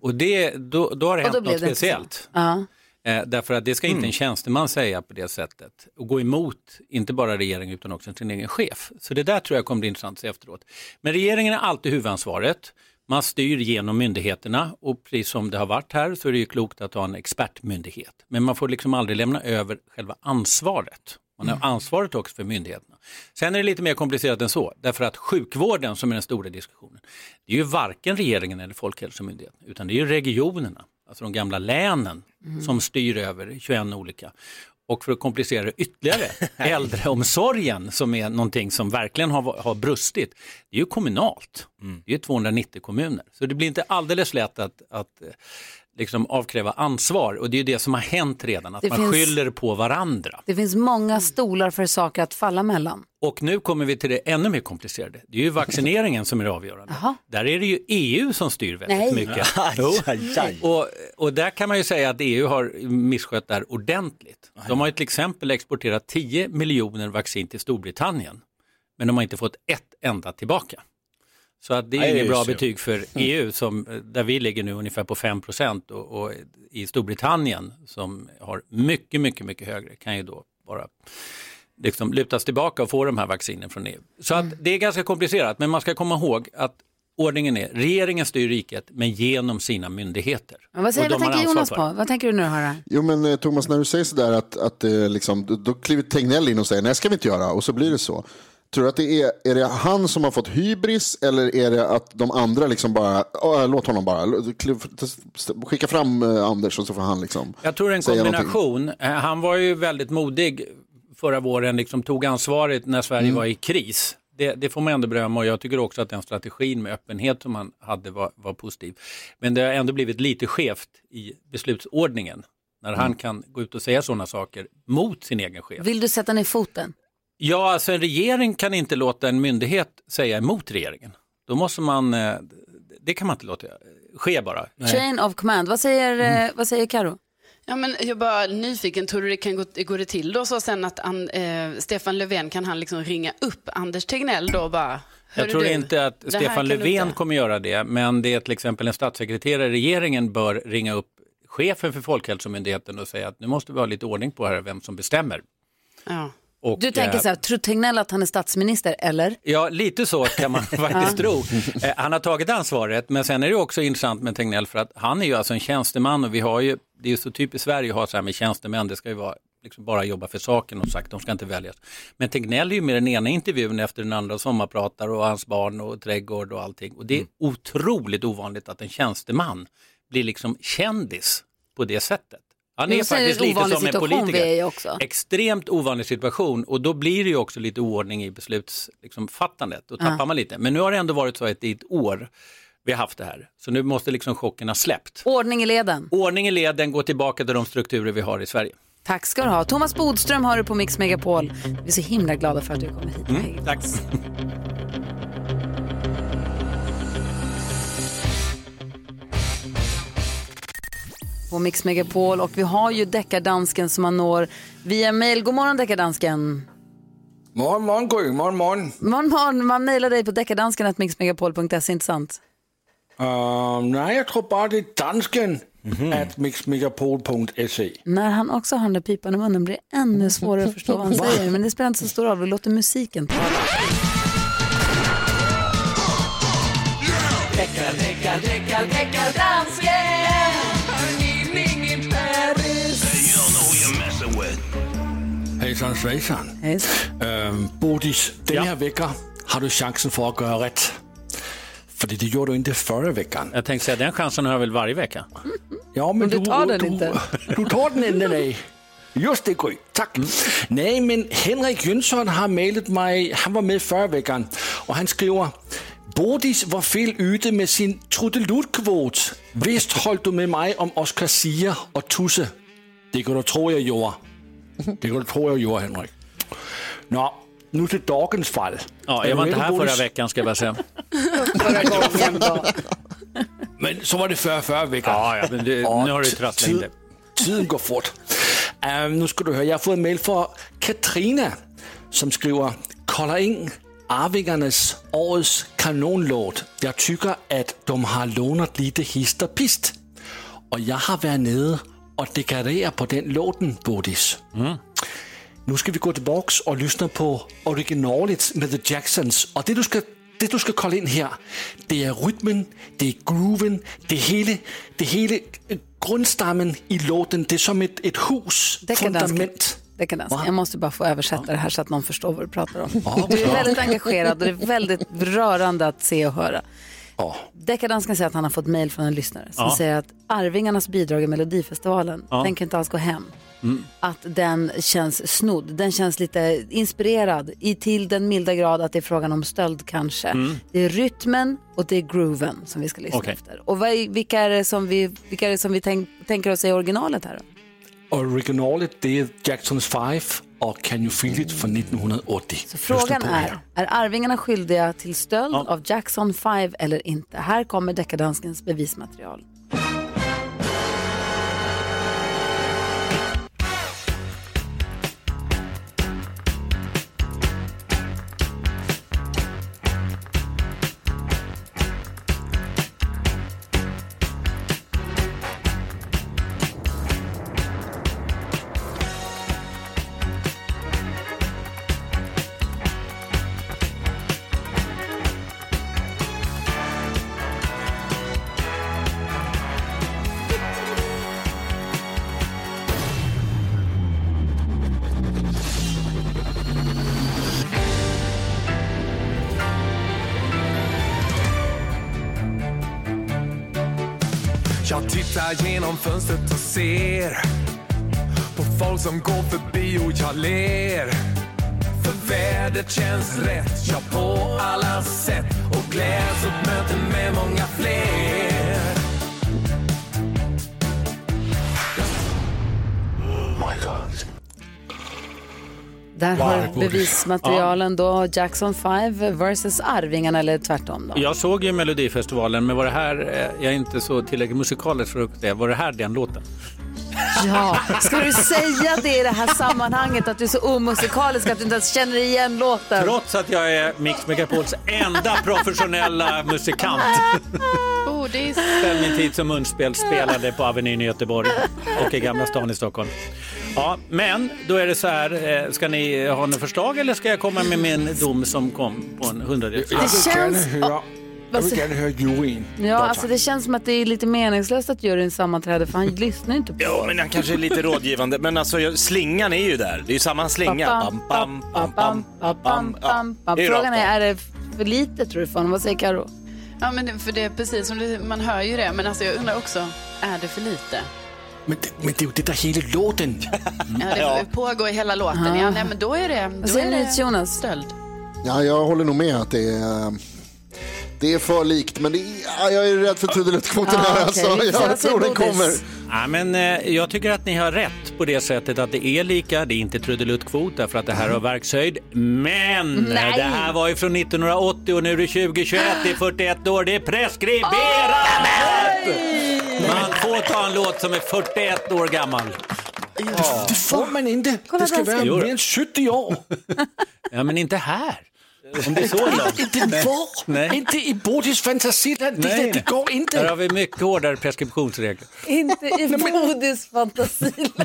Och det, då, då har det hänt något det speciellt. Ja. Eh, därför att det ska inte en tjänsteman säga på det sättet och gå emot inte bara regeringen utan också sin egen chef. Så det där tror jag kommer bli intressant att se efteråt. Men regeringen har alltid huvudansvaret. Man styr genom myndigheterna och precis som det har varit här så är det ju klokt att ha en expertmyndighet. Men man får liksom aldrig lämna över själva ansvaret. Man har ansvaret också för myndigheterna. Sen är det lite mer komplicerat än så, därför att sjukvården som är den stora diskussionen, det är ju varken regeringen eller Folkhälsomyndigheten, utan det är ju regionerna, alltså de gamla länen som styr över 21 olika. Och för att komplicera det ytterligare, äldreomsorgen som är någonting som verkligen har, har brustit, det är ju kommunalt. Det är ju 290 kommuner. Så det blir inte alldeles lätt att, att eh, liksom avkräva ansvar och det är ju det som har hänt redan, att Det man finns- skyller på varandra. Det finns många stolar för saker att falla mellan. Och nu kommer vi till det ännu mer komplicerade. Det är ju vaccineringen som är avgörande. Där är det ju EU som styr väldigt Nej. mycket. Och, och där kan man ju säga att EU har misskött det här ordentligt. De har ju till exempel exporterat 10 miljoner vaccin till Storbritannien. Men de har inte fått ett enda tillbaka. Så att det är Nej, inget bra betyg för EU som, där vi ligger nu ungefär på 5 procent och, och i Storbritannien som har mycket, mycket, mycket högre kan ju då bara liksom lutas tillbaka och få de här vaccinen från EU. Så att det är ganska komplicerat men man ska komma ihåg att ordningen är regeringen styr riket men genom sina myndigheter. Vad, säger, vad tänker Jonas på? Vad tänker du nu höra? Jo men eh, Thomas, när du säger sådär att, att eh, liksom, då- då kliver Tegnell in och säger nej ska vi inte göra och så blir det så. Tror du att det är, är det han som har fått hybris eller är det att de andra liksom bara, "Ja, låt honom bara, skicka fram eh, Anders och så får han liksom Jag tror en säga någonting. kombination. Eh, Han var ju väldigt modig förra våren, liksom tog ansvaret när Sverige Mm. var i kris. Det, det får man ändå berömma och jag tycker också att den strategin med öppenhet som han hade var, var positiv. Men det har ändå blivit lite skevt i beslutsordningen när Mm. han kan gå ut och säga sådana saker mot sin egen chef. Vill du sätta ner foten? Ja, alltså en regering kan inte låta en myndighet säga emot regeringen. Då måste man, eh, det kan man inte låta ske bara. Chain of command. Vad säger, Mm. eh, vad säger Karo? Ja, men jag är bara nyfiken, tror du det kan gå, gå det till då så sen att an, eh, Stefan Löfven kan han liksom ringa upp Anders Tegnell då och bara Jag "Hörru tror du, inte att Stefan Löfven inte." kommer göra det, men det är till exempel en statssekreterare i regeringen bör ringa upp chefen för Folkhälsomyndigheten och säga att nu måste vi ha lite ordning på här vem som bestämmer. Ja. Och, Du tänker eh, så här, tror Tegnell att han är statsminister, eller? Ja, lite så kan man faktiskt tro. Eh, Han har tagit ansvaret, men sen är det också intressant med Tegnell för att han är ju alltså en tjänsteman och vi har ju, det är ju så typiskt Sverige att ha så här med tjänstemän, det ska ju vara liksom bara jobba för saken och sagt, de ska inte väljas. Men Tegnell är ju med den ena intervjun efter den andra sommarpratar och hans barn och trädgård och allting. Och det är otroligt ovanligt att en tjänsteman blir liksom kändis på det sättet. Han är är faktiskt en lite som en politiker. är i också. Extremt ovanlig situation och då blir det ju också lite oordning i beslutsfattandet. Liksom, då tappar Ja. man lite. Men nu har det ändå varit så att är ett år vi har haft det här. Så nu måste liksom chocken ha släppt. Ordning i leden. Ordning i leden, gå tillbaka till de strukturer vi har i Sverige. Tack ska du ha. Thomas Bodström har du på Mix Megapol. Vi är så himla glada för att du kommer hit. Mm, tack. På Mix Megapol och vi har ju deckardansken som man når via mail. God morgon deckardansken. Morgon, morgon, Gry. Morgon, morgon. Man, man, man mejlar dig på deckardansken.mixmegapol.se, inte sant? Uh, nej, jag tror bara det är dansken at mixmegapol.se. När han också har den där pipan i munnen blir det ännu svårare att förstå vad han säger. Men det spelar inte så stor roll, vi låter musiken tala. Hejsan svejsan. Hejsan. Øhm, Bodis, den här veckan har du chansen för att göra rätt. För det gjorde du inte förra veckan. Jag tänkte säga, den chansen har jag väl varje vecka. Ja, men du tar den du, inte. Du tar den inte, nej. Just det, Gry. Tack. Nej, men Henrik Jönsson har mejlat mig. Han var med förra veckan och han skriver Bodis var fel ute med sin trudelutkvot. Visst höll du med mig om Oscar Sia och Tusse. Det kan du tro jag gjorde. Det kan du tro jag gjorde, Henrik. Nå, nu till dagens fall. Ja, jag var inte här förra veckan ska jag bara säga. Förra gången då. Men så var det förra, förra veckan. Ja, ja, men det, nu har du t- trasslat in det. Tiden går fort. Um, nu ska du höra, jag har fått en mail från Katrina som skriver Kolla in Arvingarnas årets kanonlåt. Jag tycker att de har lånat lite hist och pist. Och jag har varit nere och dekorerat på den låten, Bodis. Nu ska vi gå tillbaks och lyssna på originalet med The Jacksons. Och det du ska, det du ska kolla in här, det är rytmen, det är grooven, det hela, det hela eh, grundstammen i låten. Det är som ett, ett hus, Deckardansken. fundament. Deckardansken. Jag måste bara få översätta det här så att någon förstår vad du pratar om. Du är väldigt engagerad och det är väldigt rörande att se och höra. Ja. Deckardansken säger att han har fått mejl från en lyssnare som Ja. säger att Arvingarnas bidrag i Melodifestivalen Ja. tänker inte alls gå hem. Mm. Att den känns snodd, den känns lite inspirerad i till den milda grad att det är frågan om stöld kanske. Mm. Det är rytmen och det är grooven som vi ska lyssna Okej. efter. Och vad är, vilka är det som vi, vilka är det som vi tänk, tänker oss i originalet här då? Originalet det är Jacksons Five och Can You Feel It från 1980. Så frågan är, är Arvingarna skyldiga till stöld av Jackson 5 eller inte? Här kommer deckardanskens bevismaterial. Tittar genom fönstret och ser på folk som går förbi och jag ler. För vädret känns rätt, ja på alla sätt och gläds åt möten med många fler. Där Wow. har bevismaterialen då Jackson 5 versus Arvingarna eller tvärtom då. Jag såg ju Melodifestivalen, men var det här, eh, jag är inte så tillräckligt musikalisk för att säga, var det här den låten? Ja, ska du säga det i det här sammanhanget att du är så omusikalisk att du inte ens känner igen låten? Trots att jag är Mix Megapols enda professionella musikant. Sedan min tid som munspelsspelade på Avenyn i Göteborg och i Gamla stan i Stockholm. Ja, men då är det så här, eh, ska ni ha något förslag eller ska jag komma med min dom som kom på en hundradels? Jag vill känns- gärna höra, jag Vad vill sä- gärna höra juryn. Ja, alltså det känns som att det är lite meningslöst att juryn sammanträder för han lyssnar ju inte på Ja, men han kanske är lite rådgivande. Men alltså, slingan är ju där. Det är ju samma slinga. Bam, bam, bam, bam, bam, bam. Ja, det är Frågan är, är det för lite tror du för honom? Vad säger Karo? Ja, men det, för det är precis som det, man hör ju det. Men alltså jag undrar också, är det för lite? Men det, men det är ju det där hela låten. Ja, det pågår i hela låten. Ja, nej, men då är det, då Vad säger är ni det Jonas? stöld. Ja, jag håller nog med att det är, det är för likt. Men är, ja, jag är rädd för trudeluttkvoten Ah, här. okej. Alltså. Jag se tror den kommer. Ja, men, eh, jag tycker att ni har rätt på det sättet att det är lika. Det är inte trudeluttkvot därför att det här har verkshöjd. Men eh, Nej. det här var ju från 1980 och nu är det 2021. Det är 41 år. Det är preskriberat! Man får ta en låt som är 41 år gammal. Det får man inte. Det ska vara mer än 70 år. Ja, men inte här. Om det är så långt. Inte var. Nej. Inte i Bodis fantasiland. Det, Nej. det går Där inte. har vi mycket hårdare preskriptionsregler. Inte i Bodis fantasiland.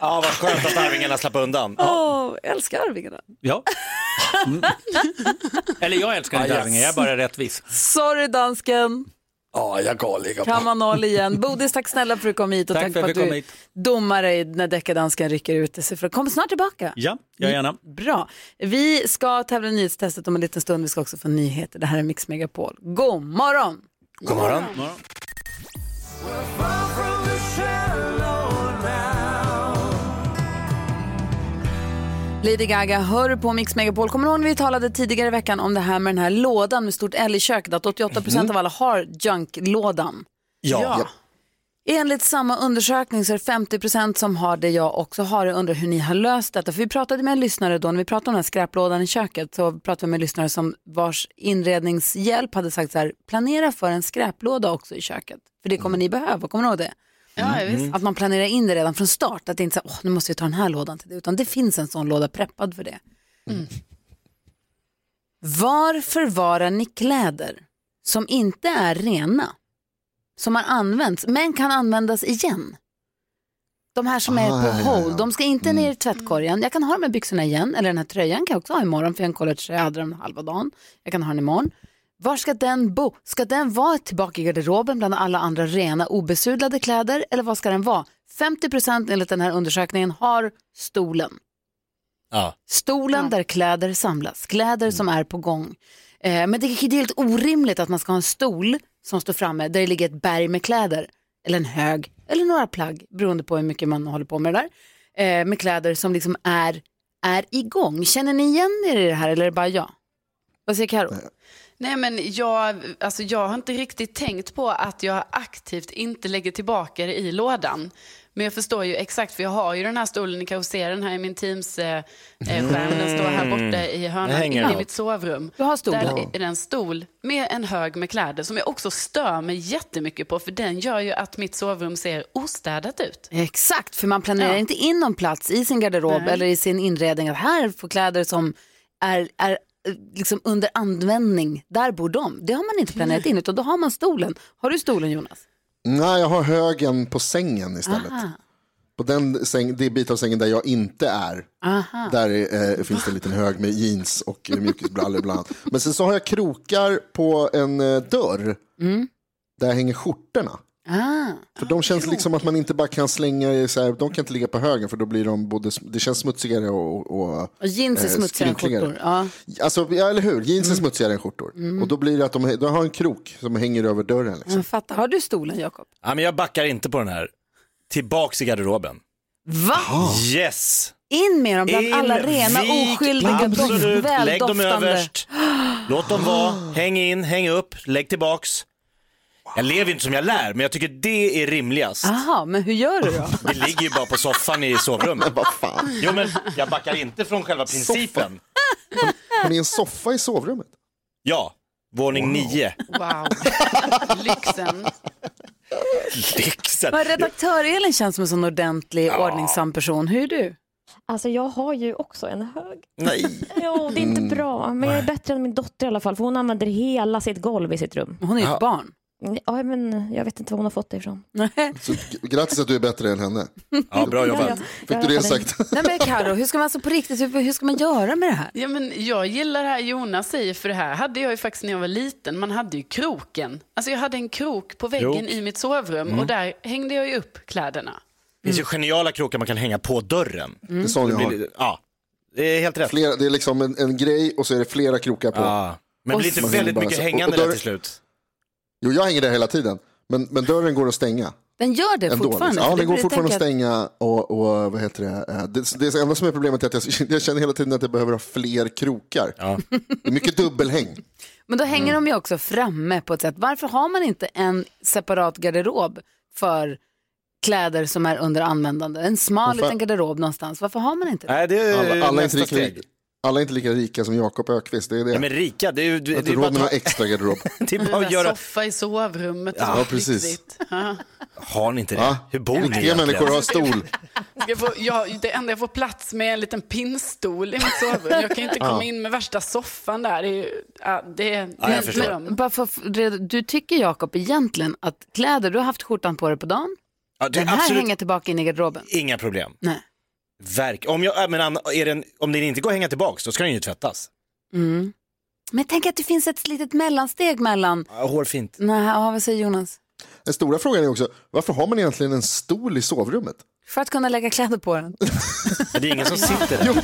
Ja, vad skönt att Arvingarna slapp undan. Åh, älskar Arvingarna. Ja. Mm. Eller jag älskar inte Ja, Arvingar, jag är bara rättvis. Sorry dansken. Ja, jag går Kan på. man noll igen. Bodis, tack snälla för att du kom hit och Tack tack för att du hit. domare när deckardansken rycker ut sig. För kom snart tillbaka. Ja, jag gärna. Bra. Vi ska tävla i nyhetstestet om en liten stund. Vi ska också få nyheter. Det här är Mix Megapol. God morgon! God morgon. Lady Gaga hör på Mix Megapol. Kommer du ihåg när vi talade tidigare i veckan om det här med den här lådan med stort L i köket? Att 88 procent av alla har junk-lådan. Ja. ja. Enligt samma undersökning så är det 50 procent som har det jag också har. Jag undrar hur ni har löst detta. För vi pratade med en lyssnare då, när vi pratade om den här skräplådan i köket, så pratade vi med en lyssnare som vars inredningshjälp hade sagt så här, planera för en skräplåda också i köket. För det kommer ni behöva, kommer ni ihåg det? Ja, visst. Att man planerar in det redan från start, att det inte är så åh, nu måste vi ta den här lådan till det, utan det finns en sån låda preppad för det. Var förvarar ni kläder som inte är rena, som har använts, men kan användas igen? De här som är Ah, på ja, ja, ja. hold, de ska inte ner i tvättkorgen. Jag kan ha de här byxorna igen, eller den här tröjan kan jag också ha imorgon, för jag har en collegetröja, jag hade den halva dagen. Jag kan ha den imorgon. Var ska den bo? Ska den vara tillbaka i garderoben bland alla andra rena obesudlade kläder eller vad ska den vara? 50% enligt den här undersökningen har stolen. Ja. Stolen där kläder samlas, kläder som är på gång. Eh, men det, är- det är helt orimligt att man ska ha en stol som står framme där det ligger ett berg med kläder. Eller en hög, eller några plagg, beroende på hur mycket man håller på med det där. Eh, med kläder som liksom är, är igång. Känner ni igen er i det här eller är det bara jag? Vad säger Karo? Nej, men jag, alltså jag har inte riktigt tänkt på att jag aktivt inte lägger tillbaka det i lådan. Men jag förstår ju exakt, för jag har ju den här stolen, ni kan ju se den här i min Teams-skärm, eh, skärm. den står här borta i hörnan inne i mitt sovrum. Du har stolen? Där är det en stol med en hög med kläder som jag också stör mig jättemycket på, för den gör ju att mitt sovrum ser ostädat ut. Exakt, för man planerar Ja. inte in någon plats i sin garderob Nej. eller i sin inredning att här får kläder som är, är eh, liksom under användning, där bor de. Det har man inte planerat in utan då har man stolen. Har du stolen Jonas? Nej, jag har högen på sängen istället. Aha. På den säng, det bit av sängen där jag inte är. Aha. Där eh, finns det en liten hög med jeans och eh, mjukisbrallor bland annat. Men sen så har jag krokar på en eh, dörr. Mm. Där hänger skjortorna. Ah. För de känns liksom att man inte bara kan slänga så här, de kan inte ligga på högen för då blir de både, det känns smutsigare och, och, Och jeans är eh, smutsigare än skjortor. Ja. Alltså, ja, eller hur? Jeans är smutsigare än skjortor. Och då blir det att de, de har en krok som hänger över dörren. Liksom. Jag fattar. Har du stolen Jakob? ja, men jag backar inte på den här. Tillbaks i garderoben. Va? Yes! In med dem bland In, alla rena, vik, oskyldiga, doft, absolut. Lägg dem väldoftande. överst. Låt dem vara. Häng in, häng upp, lägg tillbaks. Jag lever inte som jag lär, men jag tycker det är rimligast. Jaha, men hur gör du då? Det ligger ju bara på soffan i sovrummet. Vad fan? Jo men jag backar inte från själva principen. Har ni en soffa i sovrummet? Ja, våning nio. Wow, lyxen. Lyxen. Men redaktör Elin känns som en sån ordentlig, ordningsam person. Hur är du? Alltså jag har ju också en hög. Nej. Jo, det är inte Mm. bra. Men jag är bättre än min dotter i alla fall. För hon använder hela sitt golv i sitt rum. Hon är ju ett barn. Ja, men jag vet inte var hon har fått det ifrån. Så, grattis att du är bättre än henne. Ja, bra jobbat. Ja, ja. Fick du det sagt? Nej men Karo, hur ska man alltså på riktigt, hur, hur ska man göra med det här? Ja, men jag gillar det här Jonas säger, för det här hade jag ju faktiskt när jag var liten. Man hade ju kroken. Alltså jag hade en krok på väggen Krok. i mitt sovrum Mm. och där hängde jag ju upp kläderna. Det finns ju geniala krokar man kan hänga på dörren. Det är sån jag har. Ja, det är helt rätt. Flera, det är liksom en, en grej och så är det flera krokar på. Ja. Men det blir inte Man väldigt mycket så- hängande och- och där till slut. Jo, jag hänger där hela tiden. Men, men dörren går att stänga. Den gör det Ändå, fortfarande? liksom. Ja, den det- går fortfarande att stänga och, och vad heter det? Eh, det? Det enda som är problemet är att jag, jag känner hela tiden att jag behöver ha fler krokar. Det är mycket dubbelhäng. Men då Mm. hänger de ju också framme på ett sätt. Varför har man inte en separat garderob för kläder som är under användande? En smal Varför? liten garderob någonstans. Varför har man inte det? Nej, det är Alla, alla, nästa steg. Alla är inte lika rika som Jakob Ökvist. Det är det. Ja, men rika, det är ju... jag Det, det inte är råd bara att extra garderob. det är bara att göra... soffa i sovrummet. Ja, så. precis. Ja. Har ni inte det? Ja. Hur bor ni egentligen? människor har stol. Jag får, jag, det enda jag får plats med är en liten pinnstol i mitt sovrum. Jag kan inte komma Ja. in med värsta soffan där. Det är, ju- ja, det är, det Ja, jag förstår. Bara för, du tycker Jakob egentligen att kläder, du har haft skjortan på dig på dagen, Ja, det den här absolut hänger tillbaka in i garderoben. inga problem. Nej. Verk. Om, jag, äh, men, Anna, är den, om den inte går att hänga tillbaka, då ska den ju tvättas. Mm. Men tänk att det finns ett litet mellansteg mellan, Ja, hårfint. nej, ja, vad säger Jonas? Den stora frågan är också, varför har man egentligen en stol i sovrummet? För att kunna lägga kläder på den. Men det är ingen som sitter där. Jo,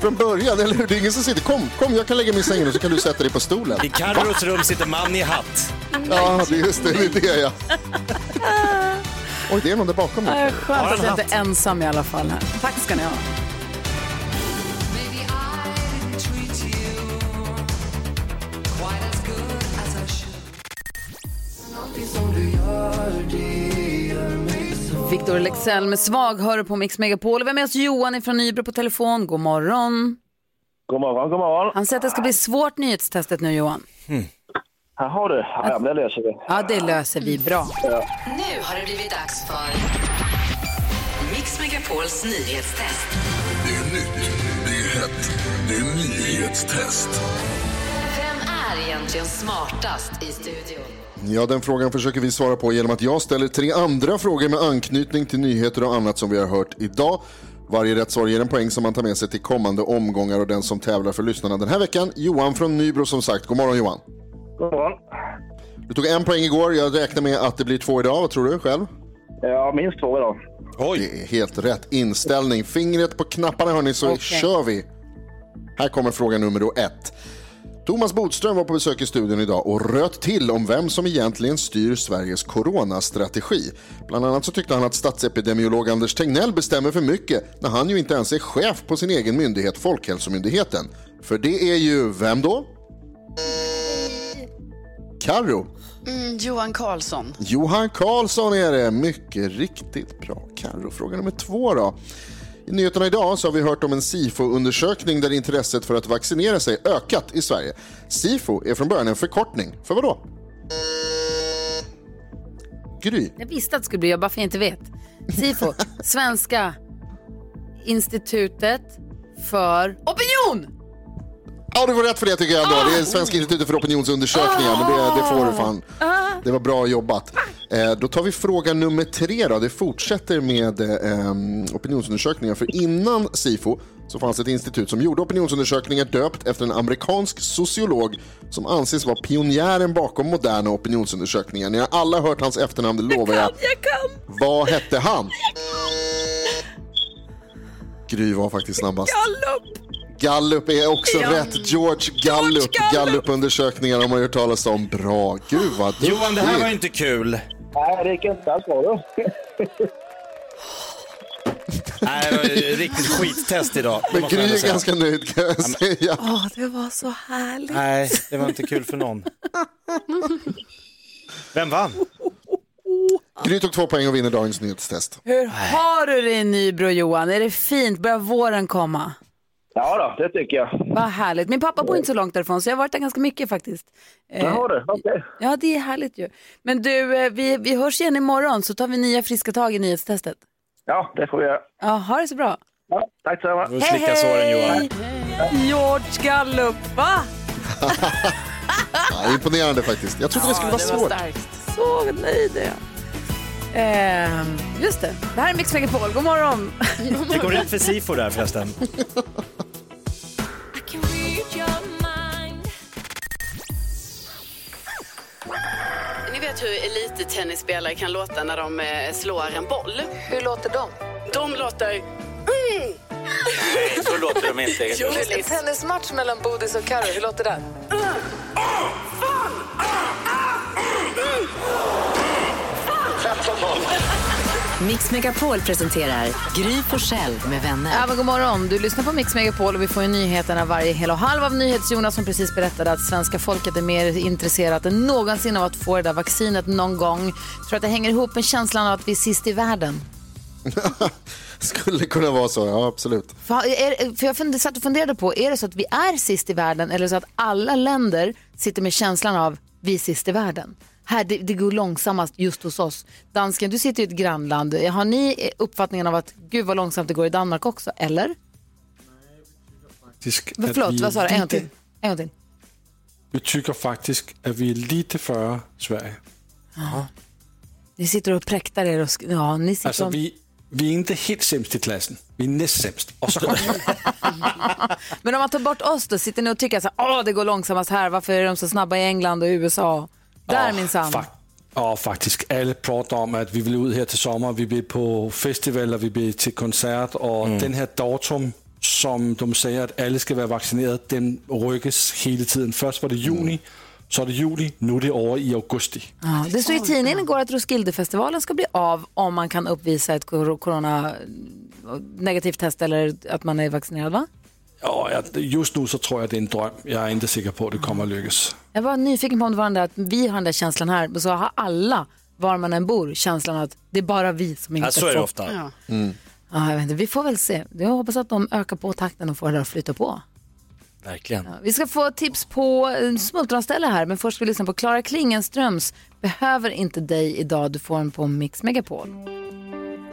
från början, eller hur? Det är ingen som sitter, kom, kom, jag kan lägga mig i sängen och så kan du sätta dig på stolen. I Carros rum sitter man i hatt. Ja, det är just det, det är det ja. Oj, det är någon där bakom Ja, mig. skönt att jag inte är ensam i alla fall här. Tack ska ni ha. Victor Lexell med Svag hör på Mix Megapol. Vi har med oss Johan från Nybro på telefon. God morgon. God morgon, god morgon. Han säger att det ska bli svårt nyhetstestet nu Johan. Jaha du, ja, men det löser vi. Ja, det löser vi bra. Nu har det blivit dags för Mix Megapols nyhetstest. Det är nytt, det är hett, det är nyhetstest. Vem är egentligen smartast i studion? Ja, den frågan försöker vi svara på genom att jag ställer tre andra frågor med anknytning till nyheter och annat som vi har hört idag. Varje rätt svar ger en poäng som man tar med sig till kommande omgångar och den som tävlar för lyssnarna den här veckan, Johan från Nybro som sagt. God morgon Johan. Morgon. Du tog en poäng igår, jag räknar med att det blir två idag. Vad tror du själv? Ja, minst två idag. Det är helt rätt inställning. Fingret på knapparna hörni så Okej. kör vi. Här kommer fråga nummer ett. Thomas Bodström var på besök i studion idag och röt till om vem som egentligen styr Sveriges coronastrategi. Bland annat så tyckte han att statsepidemiolog Anders Tegnell bestämmer för mycket när han ju inte ens är chef på sin egen myndighet Folkhälsomyndigheten. För det är ju, vem då? Karo. Mm, Johan Karlsson. Johan Karlsson är det. Mycket riktigt bra. Karo. Fråga nummer två då. I nyheterna idag så har vi hört om en SIFO-undersökning där intresset för att vaccinera sig ökat i Sverige. SIFO är från början en förkortning. För vad då? Gry. Jag visste att det skulle bli jag, bara för jag inte vet. SIFO, Svenska institutet för opinion. Ja, du får rätt för det tycker jag ändå. Det är Svenska institutet för opinionsundersökningar, men det, det får du fan. Det var bra jobbat. Eh, då tar vi fråga nummer tre då. Det fortsätter med eh, opinionsundersökningar. För innan SIFO så fanns ett institut som gjorde opinionsundersökningar döpt efter en amerikansk sociolog som anses vara pionjären bakom moderna opinionsundersökningar. Ni har alla hört hans efternamn, det lovar jag. Jag kan! Vad hette han? Gry var faktiskt snabbast. Gallup! Gallup är också Ja. rätt. George Gallup. Gallup-undersökningar har man hört talas om. Bra. Gud vad duktig. Johan, det här var inte kul. Nej, det gick inte alls bra då. Nej, det var riktigt skittest idag. det Men Gry är ganska nöjd kan jag säga. Åh, det var så härligt. Nej, det var inte kul för någon. Vem vann? Gry tog två poäng och vinner dagens nyhetstest. Hur har du det i Nybro Johan? Är det fint? Börjar våren komma? Ja då, det tycker jag. Vad härligt. Min pappa bor inte så långt därifrån så jag har varit där ganska mycket faktiskt. Eh, Det har du, okej. Ja, det är härligt ju. Men du, eh, vi, vi hörs igen imorgon så tar vi nya friska tag i nyhetstestet. Ja, det får vi göra. Ja, ha det så bra. Ja, tack så mycket. Såren Johan. George Gallup, va? Ja, imponerande faktiskt. Jag trodde det skulle vara svårt. Så nöjd är jag. Eh, just det, det här är Mix Megapol. God morgon. Det går rätt för Sifo där förresten. vet hur elittennisspelare kan låta när de eh, slår en boll? Hur låter de? De låter... Mm. Nej, så låter de inte. Jo, En tennismatch mellan Bodis och Karo, hur låter den? Mix Megapol presenterar Gry Forssell med vänner. Ja, men god morgon. Du lyssnar på Mix Megapol och vi får ju nyheterna varje hel och halv av NyhetsJonas som precis berättade att svenska folket är mer intresserat än någonsin av att få det där vaccinet någon gång. Tror att det hänger ihop med känslan av att vi är sist i världen? Skulle kunna vara så, ja absolut. För, är, för jag fund- satt och funderade på, är det så att vi är sist i världen eller så att alla länder sitter med känslan av vi är sist i världen? Här, det, det går långsammast just hos oss. Dansken, du sitter i ett grannland. Har ni uppfattningen av att gud vad långsamt det går i Danmark också, eller? At Förlåt, vi vad sa du? En gång till. En gång till. Vi tycker faktisk, at vi er lite før Sverige. Ni sitter och präktar er och... Ja, ni sitter Altså, och... vi, vi er ikke helt sämst i klassen. Vi er næst sämst. Og så Men om man tar bort oss då, sitter ni och tycker att det går långsammast här, varför är de så snabba i England och USA? Där minsann. Fa- og faktisk alle prater om, at vi vil ud her til sommer, vi vil på festivaler, vi vil til koncert, og mm. den her datum, som de siger, at alle skal være vaccineret, den rykkes hele tiden. Først var det juni, så er det juli, nu er det over i augusti. Ja, det stod i tidningen igår att Roskildefestivalen ska bli av om man kan uppvisa ett corona negativt test eller att man är vaccinerad va? Jeg, just nu så tror jeg, det er en drøm. Jeg er ikke sikker på, at det kommer at lykkes. Jag var nyfiken på om det var den där att vi har den där känslan här, så har alla, var man än bor, känslan att det är bara vi som inte Ja, så är det fått- ofta. Ja. Mm. Ja, jag vet inte, vi får väl se. Jag hoppas att de ökar på takten och får det där att flytta på. Verkligen. Vi ska få tips på eh, smultronställe här, men först ska vi lyssna på Klara Klingenströms Behöver inte dig idag. Du får den på Mix Megapol.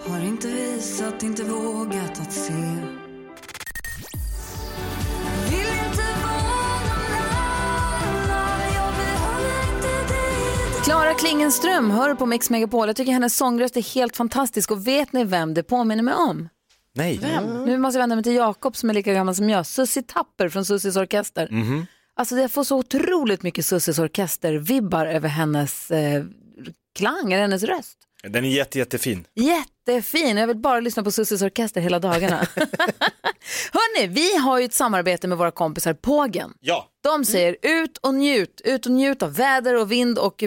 Har inte visat, inte vågat att se Klara Klingenström hör på Mix Megapol. Jag tycker hennes sångröst är helt fantastisk och vet ni vem det påminner mig om? Nej. Nu måste jag vända mig till Jakob som är lika gammal som jag. Sussi Tapper från Sussis Orkester. Mhm. Alltså jag får så otroligt mycket Sussis Orkester-vibbar över hennes eh, klang, eller hennes röst. Den är jätte, jättefin. Jättefin, jag vill bara lyssna på Sussis Orkester hela dagarna. Hörni, vi har ju ett samarbete med våra kompisar Pågen. Ja. De säger ut och njut, ut och njut av väder och vind och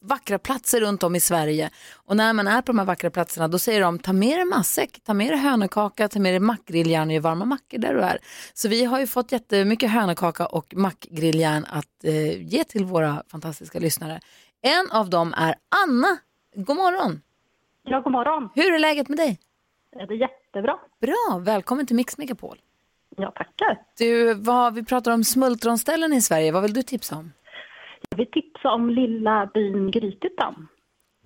vackra platser runt om i Sverige. Och när man är på de här vackra platserna då säger de ta med dig matsäck, ta med dig hönökaka, ta med dig mackgrilljärn och gör varma mackor där du är. Så vi har ju fått jättemycket hönökaka och mackgrilljärn att eh, ge till våra fantastiska lyssnare. En av dem är Anna. God morgon! Ja, god morgon. Hur är läget med dig? Det är jättebra. Bra, välkommen till Mix Megapol. Ja, tackar. Du, vad, vi pratar om smultronställen i Sverige, vad vill du tipsa om? Jag vill tipsa om lilla byn Grythyttan.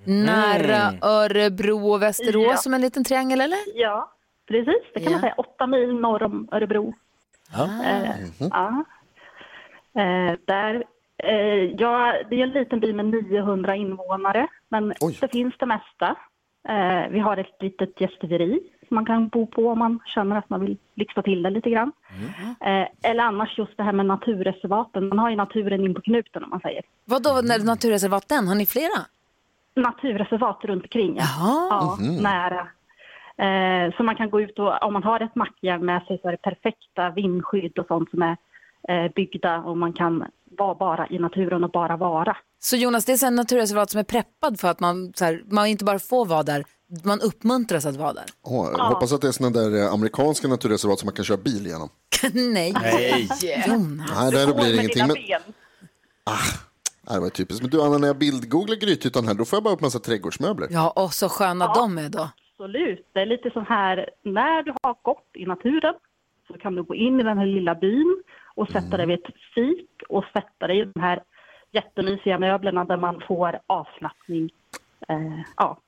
Nära Örebro och Västerås Ja. som en liten triangel eller? Ja, precis. Det kan Ja. man säga. Åtta mil norr om Örebro. Eh, ja. Eh, där, eh, ja, det är en liten by med 900 invånare, men det finns det mesta. Eh, vi har ett litet gästgiveri som man kan bo på om man känner att man vill lyxa till det lite grann. Eh, eller annars just det här med naturreservaten. Man har ju naturen in på knuten om man säger. Vadå, när naturreservaten, har ni flera? Naturreservat runt omkring. Ja, Mhm. nära. Eh, så man kan gå ut och om man har ett mackjärn med sig så är det perfekta vindskydd och sånt som är eh, byggda och man kan vara bara i naturen och bara vara. Så Jonas, det är en naturreservat som är preppad för att man, så här, man inte bara får vara där, man uppmuntras att vara där. Åh, jag hoppas att det är sådana där eh, amerikanska naturreservat som man kan köra bil igenom. Nej. Nej. Jonas. Nej, där blir det Med ingenting. Men, ben. nej, det var typiskt. Men du Anna, när jag bildgooglar Grythyttan här, då får jag bara upp massa trädgårdsmöbler. Ja, och så sköna de är då. Absolut. Det är lite så här, när du har gått i naturen så kan du gå in i den här lilla byn och sätta dig vid ett fik och sätta dig i de här jättemysiga möblerna där man får avslappning. Eh, ja.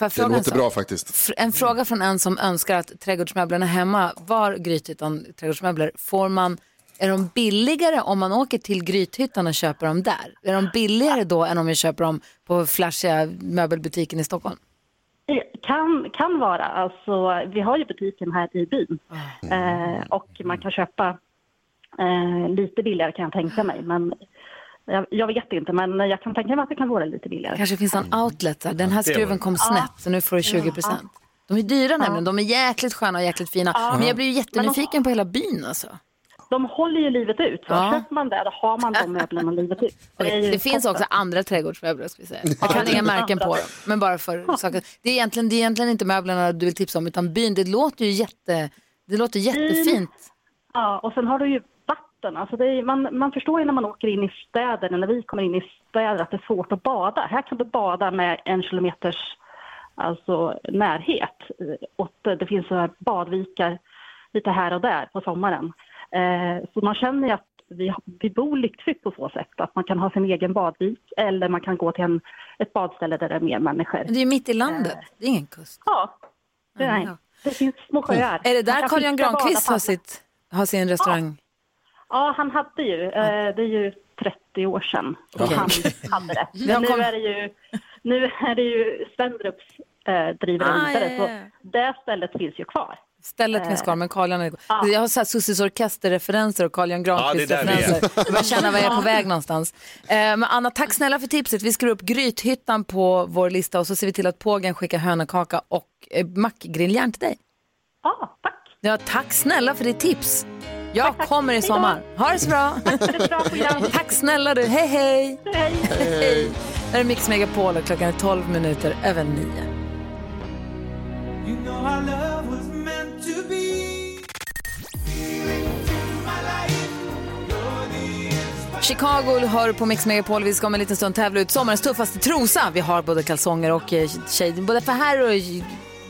Jag Det låter sak? bra faktiskt. En fråga från en som önskar att trädgårdsmöblerna hemma var Grythyttan trädgårdsmöbler. Får man, är de billigare om man åker till Grythyttan och köper dem där? Är de billigare då än om jag köper dem på flashiga möbelbutiken i Stockholm? Det Kan, kan vara. Alltså, vi har ju butiken här i byn eh, och man kan köpa eh, lite billigare kan jag tänka mig. Men jag, jag vet inte, men jag kan tänka mig att det kan vara lite billigare. kanske finns en outlet där. Den här Det skruven det. kom Ja. snett så nu får du 20 procent. De är dyra nämligen, de är jäkligt sköna och jäkligt fina. Ja. Men jag blir ju Men de- jättenyfiken på hela byn alltså. De håller ju livet ut. Så Ja. köper man det, då har man de möblerna livet ut. Är ju det finns också andra trädgårdsmöbler ska vi säga. Jag kan inga märken på dem. Men bara för saker. Det är, egentligen, det är egentligen inte möblerna du vill tipsa om utan byn. Det låter ju jätte, det låter jättefint. Ja, och sen har du ju vatten. Alltså är, man, man förstår ju när man åker in i städer, när vi kommer in i städer, att det är svårt att bada. Här kan du bada med en kilometers alltså, närhet. Och det, finns så här badvikar lite här och där på sommaren. Eh, så man känner ju att vi, vi bor lyxigt på så sätt. Att man kan ha sin egen badvik eller man kan gå till en, ett badställe där det är mer människor. Men det är ju mitt i landet. Det är ingen kust. Ja, det, nej. det finns små sjöar. Är det där Carl-Jan Granqvist har, sitt, har sin restaurang? Ja, han hade ju. Eh, det är ju 30 år sedan Okej. han hade det. Men nu är det ju, nu är det ju Svendrups eh, driver det Ah, vidare. ja, Så ja. det stället finns ju kvar. Stället finns Eh, kvar men Carl-Jan är... ja. Jag har så här Sussis orkesterreferenser och Carl-Jan Ja. Granqvist-referenser. Jag börjar känna var jag är på väg någonstans. Eh, men Anna, tack snälla för tipset. Vi skriver upp Grythyttan på vår lista och så ser vi till att Pågen skickar hönökaka och eh, mackgrilljärn till dig. Ja, tack. Ja, tack snälla för ditt tips. Jag kommer i sommar. Ha det så bra. tack snälla du. Hej, hej. Hej. hej. Det här är Mix Megapol och klockan är 12 minuter över 9. You know our love was meant to be. Chicago hör på Mix Megapol. Vi ska om en liten stund tävla ut sommarens tuffaste trosa. Vi har både kalsonger och eh, tjej, både för herr och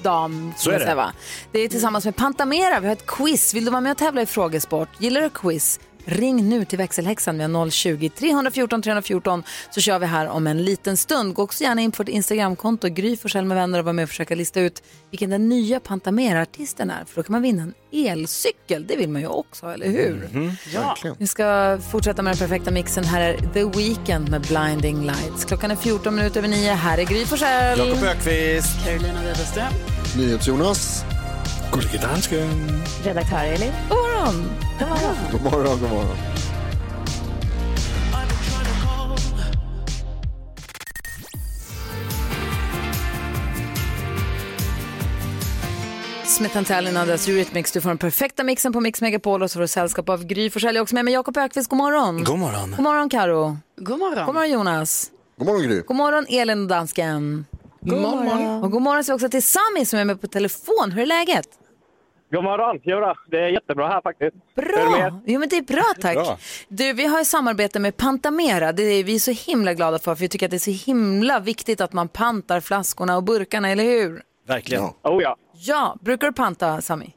dam. Så är det. säga, va? det är tillsammans med Pantamera. Vi har ett quiz. Vill du vara med och tävla i frågesport? Gillar du quiz? Ring nu till växelhäxan. Vi har 020-314 314 så kör vi här om en liten stund. Gå också gärna in på vårt Instagramkonto, Gry Forssell med vänner och var med och försöka lista ut vilken den nya Pantamera-artisten är. För då kan man vinna en elcykel. Det vill man ju också, eller hur? Ja. Vi ska fortsätta med den perfekta mixen. Här är The Weeknd med Blinding Lights. Klockan är 14 minuter över 9. Här är Gry Forssell. Jakob Ökvist. Carolina Widerström. NyhetsJonas. Gullige dansken. Redaktör Elin. God morgon. God morgon. God morgon, god morgon. Smith Tallinn och deras Eurythmics. Du får den perfekta mixen på Mix Megapol och så får du sällskap av Gry Forssell. Jag är också med mig Jakob Ökvist. God morgon. God morgon. God morgon Karo. God morgon. God morgon Jonas. God morgon Gry. God morgon Elin och dansken. God morgon. Och god morgon så vi också till Sami som är med på telefon. Hur är läget? God morgon, Jodå. Det är jättebra här faktiskt. Bra! Jo men det är bra tack. Bra. Du, vi har ju samarbete med Pantamera. Det är vi så himla glada för, för vi tycker att det är så himla viktigt att man pantar flaskorna och burkarna, eller hur? Verkligen. Ja. Oh ja, Ja, brukar du panta Sami?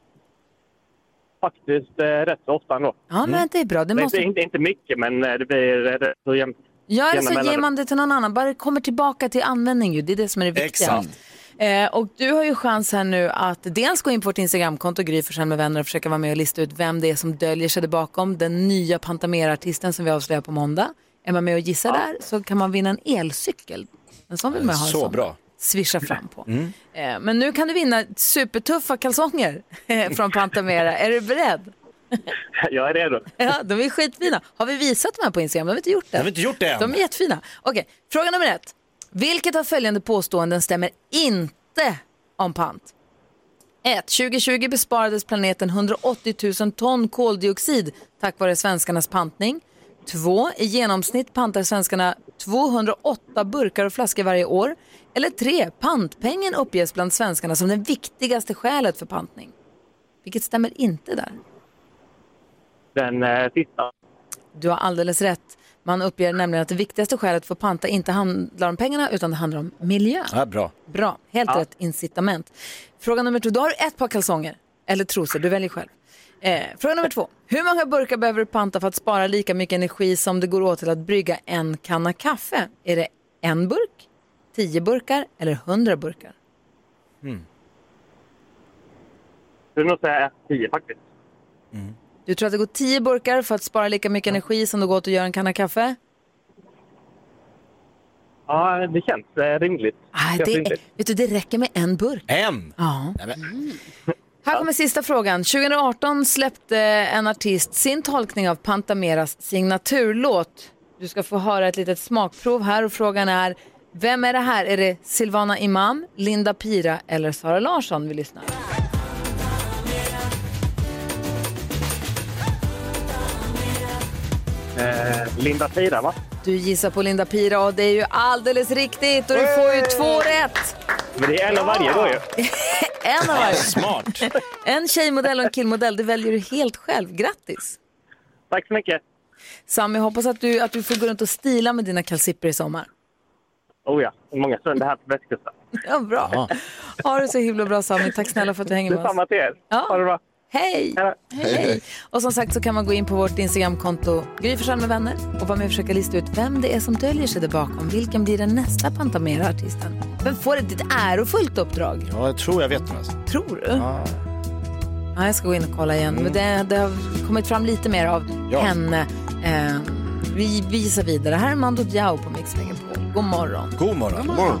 faktiskt eh, rätt så ofta ändå. Ja, men det är bra. Det Det måste... inte, inte, inte mycket, men eh, det blir rätt så jämnt. Ja, eller så ger man det till någon annan. Bara det kommer tillbaka till användning ju. Det är det som är det viktiga. Exakt. Eh, och du har ju chans här nu att dels gå in på vårt Instagramkonto, Gry Forssell med vänner och försöka vara med och lista ut vem det är som döljer sig där bakom. Den nya Pantamera-artisten som vi avslöjar på måndag. Är man med och gissar där så kan man vinna en elcykel. En sån vill man ha. Så bra. Swisha fram på. Eh, men nu kan du vinna supertuffa kalsonger eh, från Pantamera. är du beredd? Jag är redo. Ja, de är skitfina. Har vi visat de här på Instagram? De har vi inte gjort det. Jag har inte gjort det än. De är jättefina. Okej, fråga nummer ett. Vilket av följande påståenden stämmer inte om pant? 1. 2020 besparades planeten 180 000 ton koldioxid tack vare svenskarnas pantning. 2. I genomsnitt pantar svenskarna 208 burkar och flaskor varje år. Eller 3. Pantpengen uppges bland svenskarna som det viktigaste skälet för pantning. Vilket stämmer inte där? Den eh, sista. Du har alldeles rätt. Man uppger nämligen att det viktigaste skälet för att panta inte handlar om pengarna utan det handlar om miljö. Ja, bra. Bra, helt rätt incitament. Fråga nummer två, då har du ett par kalsonger eller trosor, du väljer själv. Eh, fråga nummer två. Hur många burkar behöver du panta för att spara lika mycket energi som det går åt till att brygga en kanna kaffe? Är det en burk, tio burkar eller hundra burkar? Jag skulle nog säga tio faktiskt. Du tror att det går tio burkar för att spara lika mycket energi som det går åt att göra en kanna kaffe? Ja, det känns eh, rimligt. Ah, Känns det, rimligt. vet du, det räcker med en burk. En? Ja. Här kommer sista frågan. 2018 släppte en artist sin tolkning av Pantameras signaturlåt. Du ska få höra ett litet smakprov här och frågan är vem är det här? Är det Silvana Imam, Linda Pira eller Sara Larsson vi lyssnar? Eh, Linda Pira, va? Du gissar på Linda Pira och det är ju alldeles riktigt och du får ju två rätt. Men det är en av varje då ju. En av varje. Smart. En tjejmodell och en killmodell, det väljer du helt själv. Grattis! Tack så mycket. Sam, jag hoppas att du, att du får gå runt och stila med dina kalsipper i sommar. Oh ja, många stränder här på västkusten. Ja, bra. Ha det så himla bra Sami. Tack snälla för att du hänger med oss. Detsamma till er. Ha det bra. Hej! Hej! Och som sagt så kan man gå in på vårt Instagramkonto Gry med vänner och vara med och försöka lista ut vem det är som döljer sig där bakom. Vilken blir den nästa Pantamera-artisten? Vem får ett ärofullt uppdrag? Ja, jag tror jag vet nu. Alltså. Tror du? Ja. Ja, jag ska gå in och kolla igen. Men det, det har kommit fram lite mer av Ja. henne. Eh, vi visar vidare. Här är Mando Diao på Mix Megapol. God morgon. God morgon. God morgon.